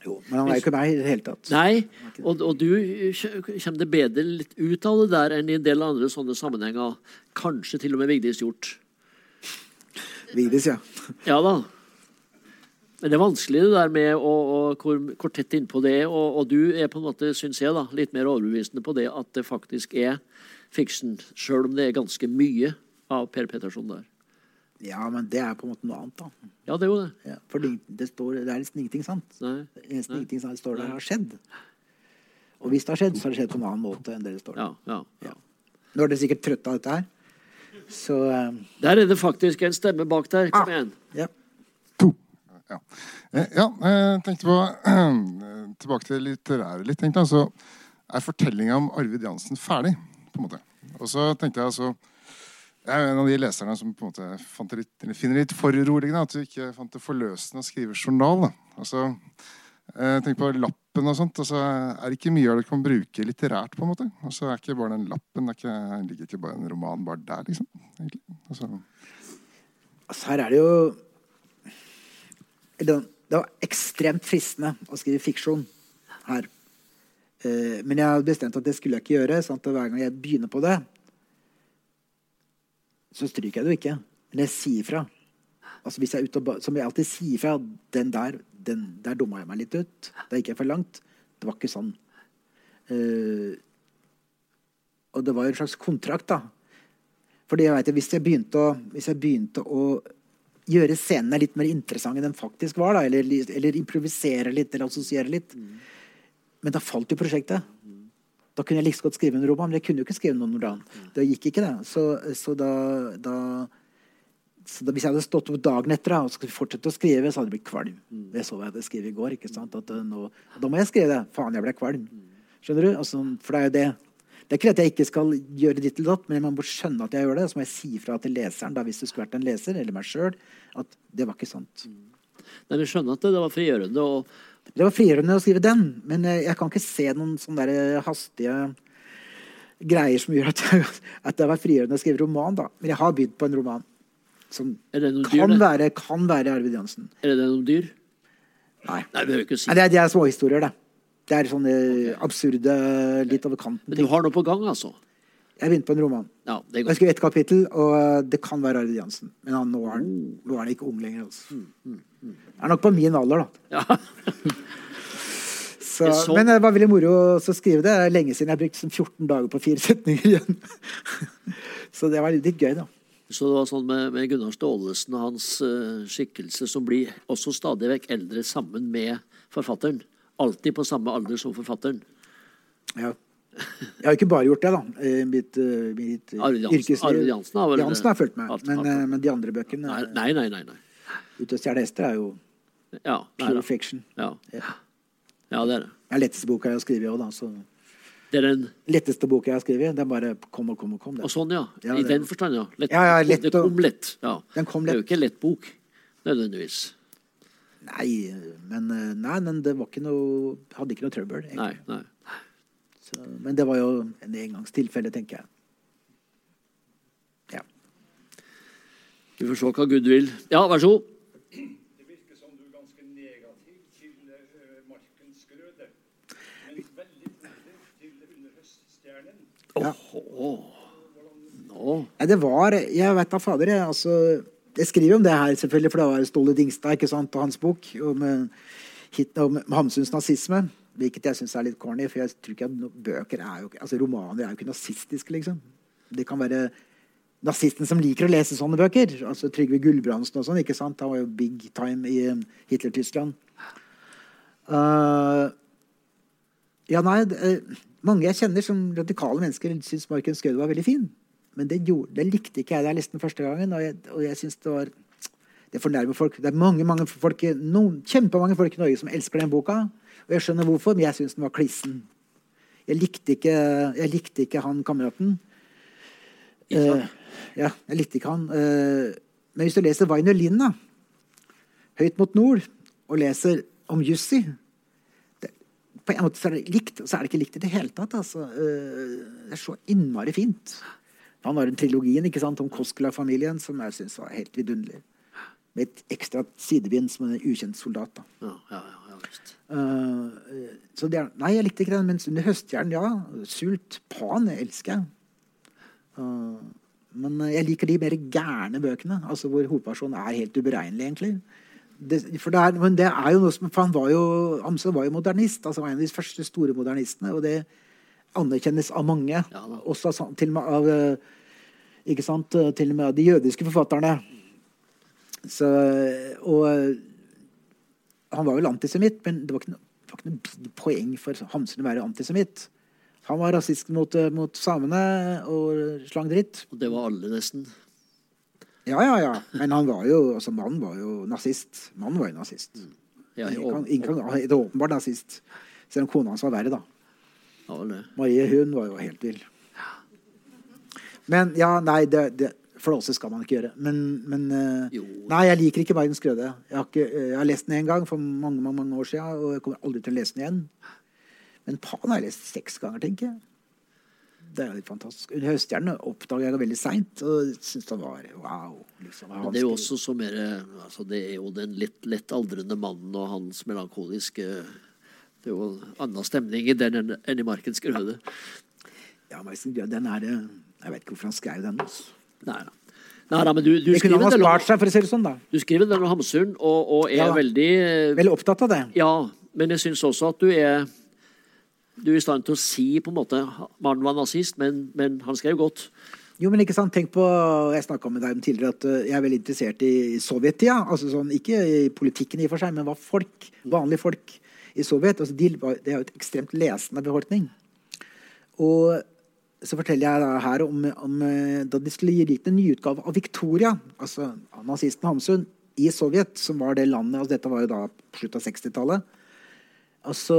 Jo, men han er jo ikke meg i det hele tatt. Nei, og, og du kommer det bedre litt ut av det der enn i en del andre sånne sammenhenger. Kanskje til og med Vigdis gjort Vigdis, ja. Ja da. Men det er vanskelig det der med å, å hvor, hvor tett innpå det er. Og, og du er på en måte, syns jeg, da, litt mer overbevisende på det at det faktisk er fiksjon. Sjøl om det er ganske mye av Per Petterson der. Ja, men det er på en måte noe annet, da. Ja, det er jo det. Ja, for det, det, står, det er nesten ingenting sant. Nei. Eneste ingenting som står der, har skjedd. Og hvis det har skjedd, så har det skjedd på en annen måte enn det det står der. Ja, ja, ja. Nå er dere sikkert trøtte av dette her. Så um... Der er det faktisk en stemme bak der. Kom Ah. igjen. ja. Ja. Eh, ja, jeg tenkte på (clears throat) Tilbake til det litterære litt. tenkte jeg, Så er fortellinga om Arvid Jansen ferdig. på en måte. Og så tenkte jeg altså Jeg er en av de leserne som på en måte litt, finner det litt foruroligende at du ikke fant det forløsende å skrive journal. Altså, eh, Tenk på lappen og sånt, altså, er det ikke mye av det du kan bruke litterært, på en måte? Altså, er ikke bare den lappen, er ikke, ligger ikke bare en roman bare der, liksom? Altså, Altså, her er det jo Det var ekstremt fristende å skrive fiksjon her. Eh, men jeg hadde bestemt at det skulle jeg ikke gjøre. Sant? Og hver gang jeg begynner på det, så stryker jeg det jo ikke. Men jeg sier fra. Altså, hvis jeg er ute og, som jeg alltid sier fra Den der den, der dumma jeg meg litt ut. Der gikk jeg for langt. Det var ikke sånn. Uh, og det var jo en slags kontrakt, da. Fordi jeg vet, hvis jeg begynte å, hvis jeg begynte å gjøre scenene litt mer interessante enn de faktisk var, da, eller, eller improvisere litt eller assosiere litt Men da falt jo prosjektet. Da kunne jeg like godt skrive en roman, men jeg kunne jo ikke skrive noen roman. Det gikk ikke, det. Så, så da, da så da, Hvis jeg hadde stått opp dagen etter da, og skulle fortsette å skrive, så hadde jeg blitt kvalm. Det så jeg hadde skrevet i går. ikke sant? At, eh, nå, da må jeg skrive det. Faen, jeg ble kvalm. Skjønner du? Altså, for det er jo det. Det er ikke det at jeg ikke skal gjøre ditt eller datt, men man må skjønne at jeg gjør det. Så må jeg si fra til leseren, da, hvis det skulle vært en leser, eller meg sjøl, at det var ikke sant. Nei, Vi skjønner at det, det var frigjørende. Og Det var frigjørende å skrive den, men eh, jeg kan ikke se noen sånne der eh, hastige greier som gjør at, jeg, (laughs) at det var frigjørende å skrive roman. da. Men jeg har begynt på en roman som kan, dyr, være, kan være Arvid Jansen. Er det noen dyr? Nei. Nei, det ikke si. Nei, det, er, det er småhistorier, det. Det er sånne absurde, litt over kanten Men du har noe på gang, altså? Jeg begynte på en roman. Ja, det Jeg skrev ett kapittel, og det kan være Arvid Jansen. Men han, nå, er han, nå er han ikke ung lenger. Altså. Er nok på min alder, da. Ja. (laughs) Så, så- Men det var veldig moro å skrive det. Det er lenge siden jeg har brukt sånn 14 dager på fire (laughs) setninger igjen. Så det var litt gøy, da. Så det var sånn med, med Gunnar Staalesen og hans uh, skikkelse, som blir også stadig vekk eldre sammen med forfatteren. Alltid på samme alder som forfatteren. Ja. Jeg har ikke bare gjort det, da. Mitt, eh, mitt eh, Arvid Jansen- Arvid Jansen har Jansen har fulgt med. Alt- Men, alt- eh, men de andre bøkene Nei, nei, nei. nei. Ute og stjele hester er jo Ja, pure da. fiction. ja. Ja. ja, det er det. Det er letteste boka jeg har skrevet òg, da. Så Det er den letteste boka jeg har skrevet, det er bare kom og kom og kom. Det. Og sånn, ja. I det- den forstand, ja. Lett, Ja, ja, lett det kom lett. Ja. Den kom Det er jo ikke en lett bok, nødvendigvis. Nei, men, eh, nei, men det var ikke noe Hadde ikke noe trøbbel. egentlig. Nei, nei. Så, men det var jo en engangstilfelle, tenker jeg. Ja. Vi får se hva Gud vil. Ja, vær så god. Det virker som du er ganske negativ til uh, markens grøde, men veldig positiv til under høststjernen. Nå. Nei, det var Jeg vet da fader, jeg. Altså, jeg skriver om det her, selvfølgelig, for det var Ståle Dingstad ikke sant, og hans bok om, eh, om Hamsuns nazisme. Hvilket jeg syns er litt corny, for jeg tror ikke at bøker er jo altså Romaner er jo ikke nazistiske, liksom. Det kan være nazisten som liker å lese sånne bøker. altså Trygve Gulbrandsen og sånn. ikke sant? Han var jo big time i eh, Hitler-Tyskland. Uh, ja, nei, eh, mange jeg kjenner som radikale mennesker syns Marken Skøde var veldig fin. Men det, gjorde, det likte ikke jeg da jeg leste første gangen. Og jeg, jeg synes det var Det fornærmer folk. Det er mange, mange folk, noen, kjempemange folk i Norge som elsker den boka. Og jeg skjønner hvorfor, men jeg syns den var klissen. Jeg likte ikke, jeg likte ikke han kameraten. Uh, ja, jeg likte ikke han. Uh, men hvis du leser Wainer Lind, da, 'Høyt mot nord', og leser om Jussi det, På en måte så er det likt, og så er det ikke likt i det hele tatt. Altså. Eh, det er så innmari fint. Han har en trilogien ikke sant, om Koskela-familien som jeg syns var helt vidunderlig. Med et ekstra sidebind som en ukjent soldat. da. Ja, ja, ja, Eh, så det er, nei, jeg likte ikke den. Mens under høststjernen, ja. Sult. Pan jeg elsker jeg. Uh, men jeg liker de mer gærne bøkene, altså hvor hovedpersonen er helt uberegnelig, egentlig. Det, for det er, men det er jo noe som For han var jo Amsel var jo modernist. altså var en av de første store modernistene. Og det anerkjennes av mange. Ja også til og med av eh, ikke sant, til og med av de jødiske forfatterne. Så, og han var vel antisemitt, men det var ikke noe, var ikke noe poeng for Hamsun å være antisemitt. Han var rasist mot, eh, mot samene og slang dritt. Og det var alle, nesten. Ja, ja, ja. Men han var jo, altså mannen var jo nazist. Mannen var jo nazist. Ja, Ingen kan, er åpenbart nazist. Selv om kona hans var verre, da. ja. Marie hun var jo helt vill. Men ja, nei, det, det Flåse skal man ikke gjøre. Men, men eh. Nei, jeg liker ikke Magnus Grøde. Jeg har, ikke, eh, jeg har lest den én gang for mange, mange, mange år siden, og jeg kommer aldri til å lese den igjen. Men Pan har jeg lest seks ganger, tenker jeg. Det er jo litt fantastisk. Under høststjernen oppdaga jeg det veldig seint og syntes det var wow. Liksom, Men det er jo også så mer altså Det er jo den litt lett aldrende mannen og hans melankoliske Det er jo en annen stemning i den enn i Markens grøde. Ja, Magnus Grøde, den er eh, Jeg vet ikke hvorfor han skrev den. Altså. Nei da. Nei da, men du, du Det kunne han ha spart seg, for å si det sånn, da. du skriver det om Hamsun, og, og er Ja veldig eh, Veldig opptatt av det. Ja, men jeg syns også at du er Du er i stand til å si på en måte Mannen var nazist, men, men han skrev godt. Jo, men ikke sant, tenk på, Jeg snakka med deg om tidligere at eh, jeg er veldig interessert i sovjettida. Altså sånn, ikke i politikken i og for seg, men hva folk, vanlige folk i Sovjet altså de, Det er jo et ekstremt lesende befolkning. Og så forteller jeg da her om, om eh, da de skulle gi ut en nyutgave av Victoria, altså nazisten Hamsun, i Sovjet, som var det landet altså Dette var jo da på slutten av 60-tallet. Altså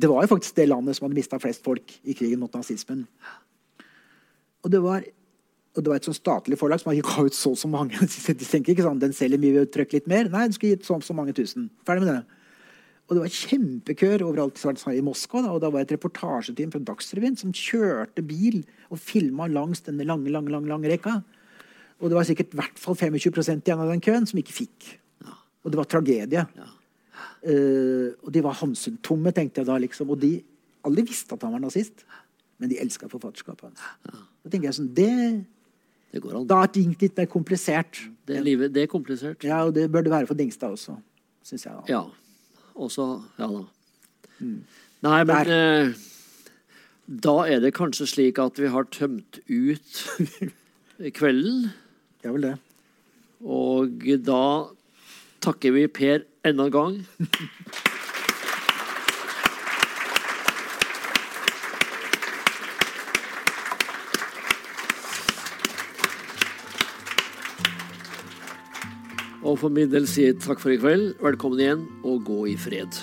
Det var jo faktisk det landet som hadde mista flest folk i krigen mot nazismen. Og det var, og det var et sånn statlig forlag som ga ut så og så mange. (laughs) De tenker ikke sånn, den selger mye ved å trykke litt mer. Nei, den skulle gitt så og så mange tusen. Ferdig med det. Og det var kjempekør overalt i Moskva. Da, og da var et reportasjeteam fra Dagsrevyen som kjørte bil og filma langs denne lange, lange, lange, lange rekka. Og det var sikkert i hvert fall 25 igjen av den køen som ikke fikk. Og det var tragedie. Eh, og de var Hamsun-tomme, tenkte jeg da. liksom. Og de alle visste at han var nazist, men de elska forfatterskapet hans. Da tenker jeg sånn, det, Det går an. Da er ting litt mer komplisert. Det, livet, det er komplisert. Ja, og det bør det være for Dingstad også, syns jeg. da. Ja. Og så Ja da. Nei, men eh, da er det kanskje slik at vi har tømt ut (laughs) kvelden. Er vel det. Og da takker vi Per enda en gang. (laughs) Og for min del sier takk for i kveld. Velkommen igjen, og gå i fred.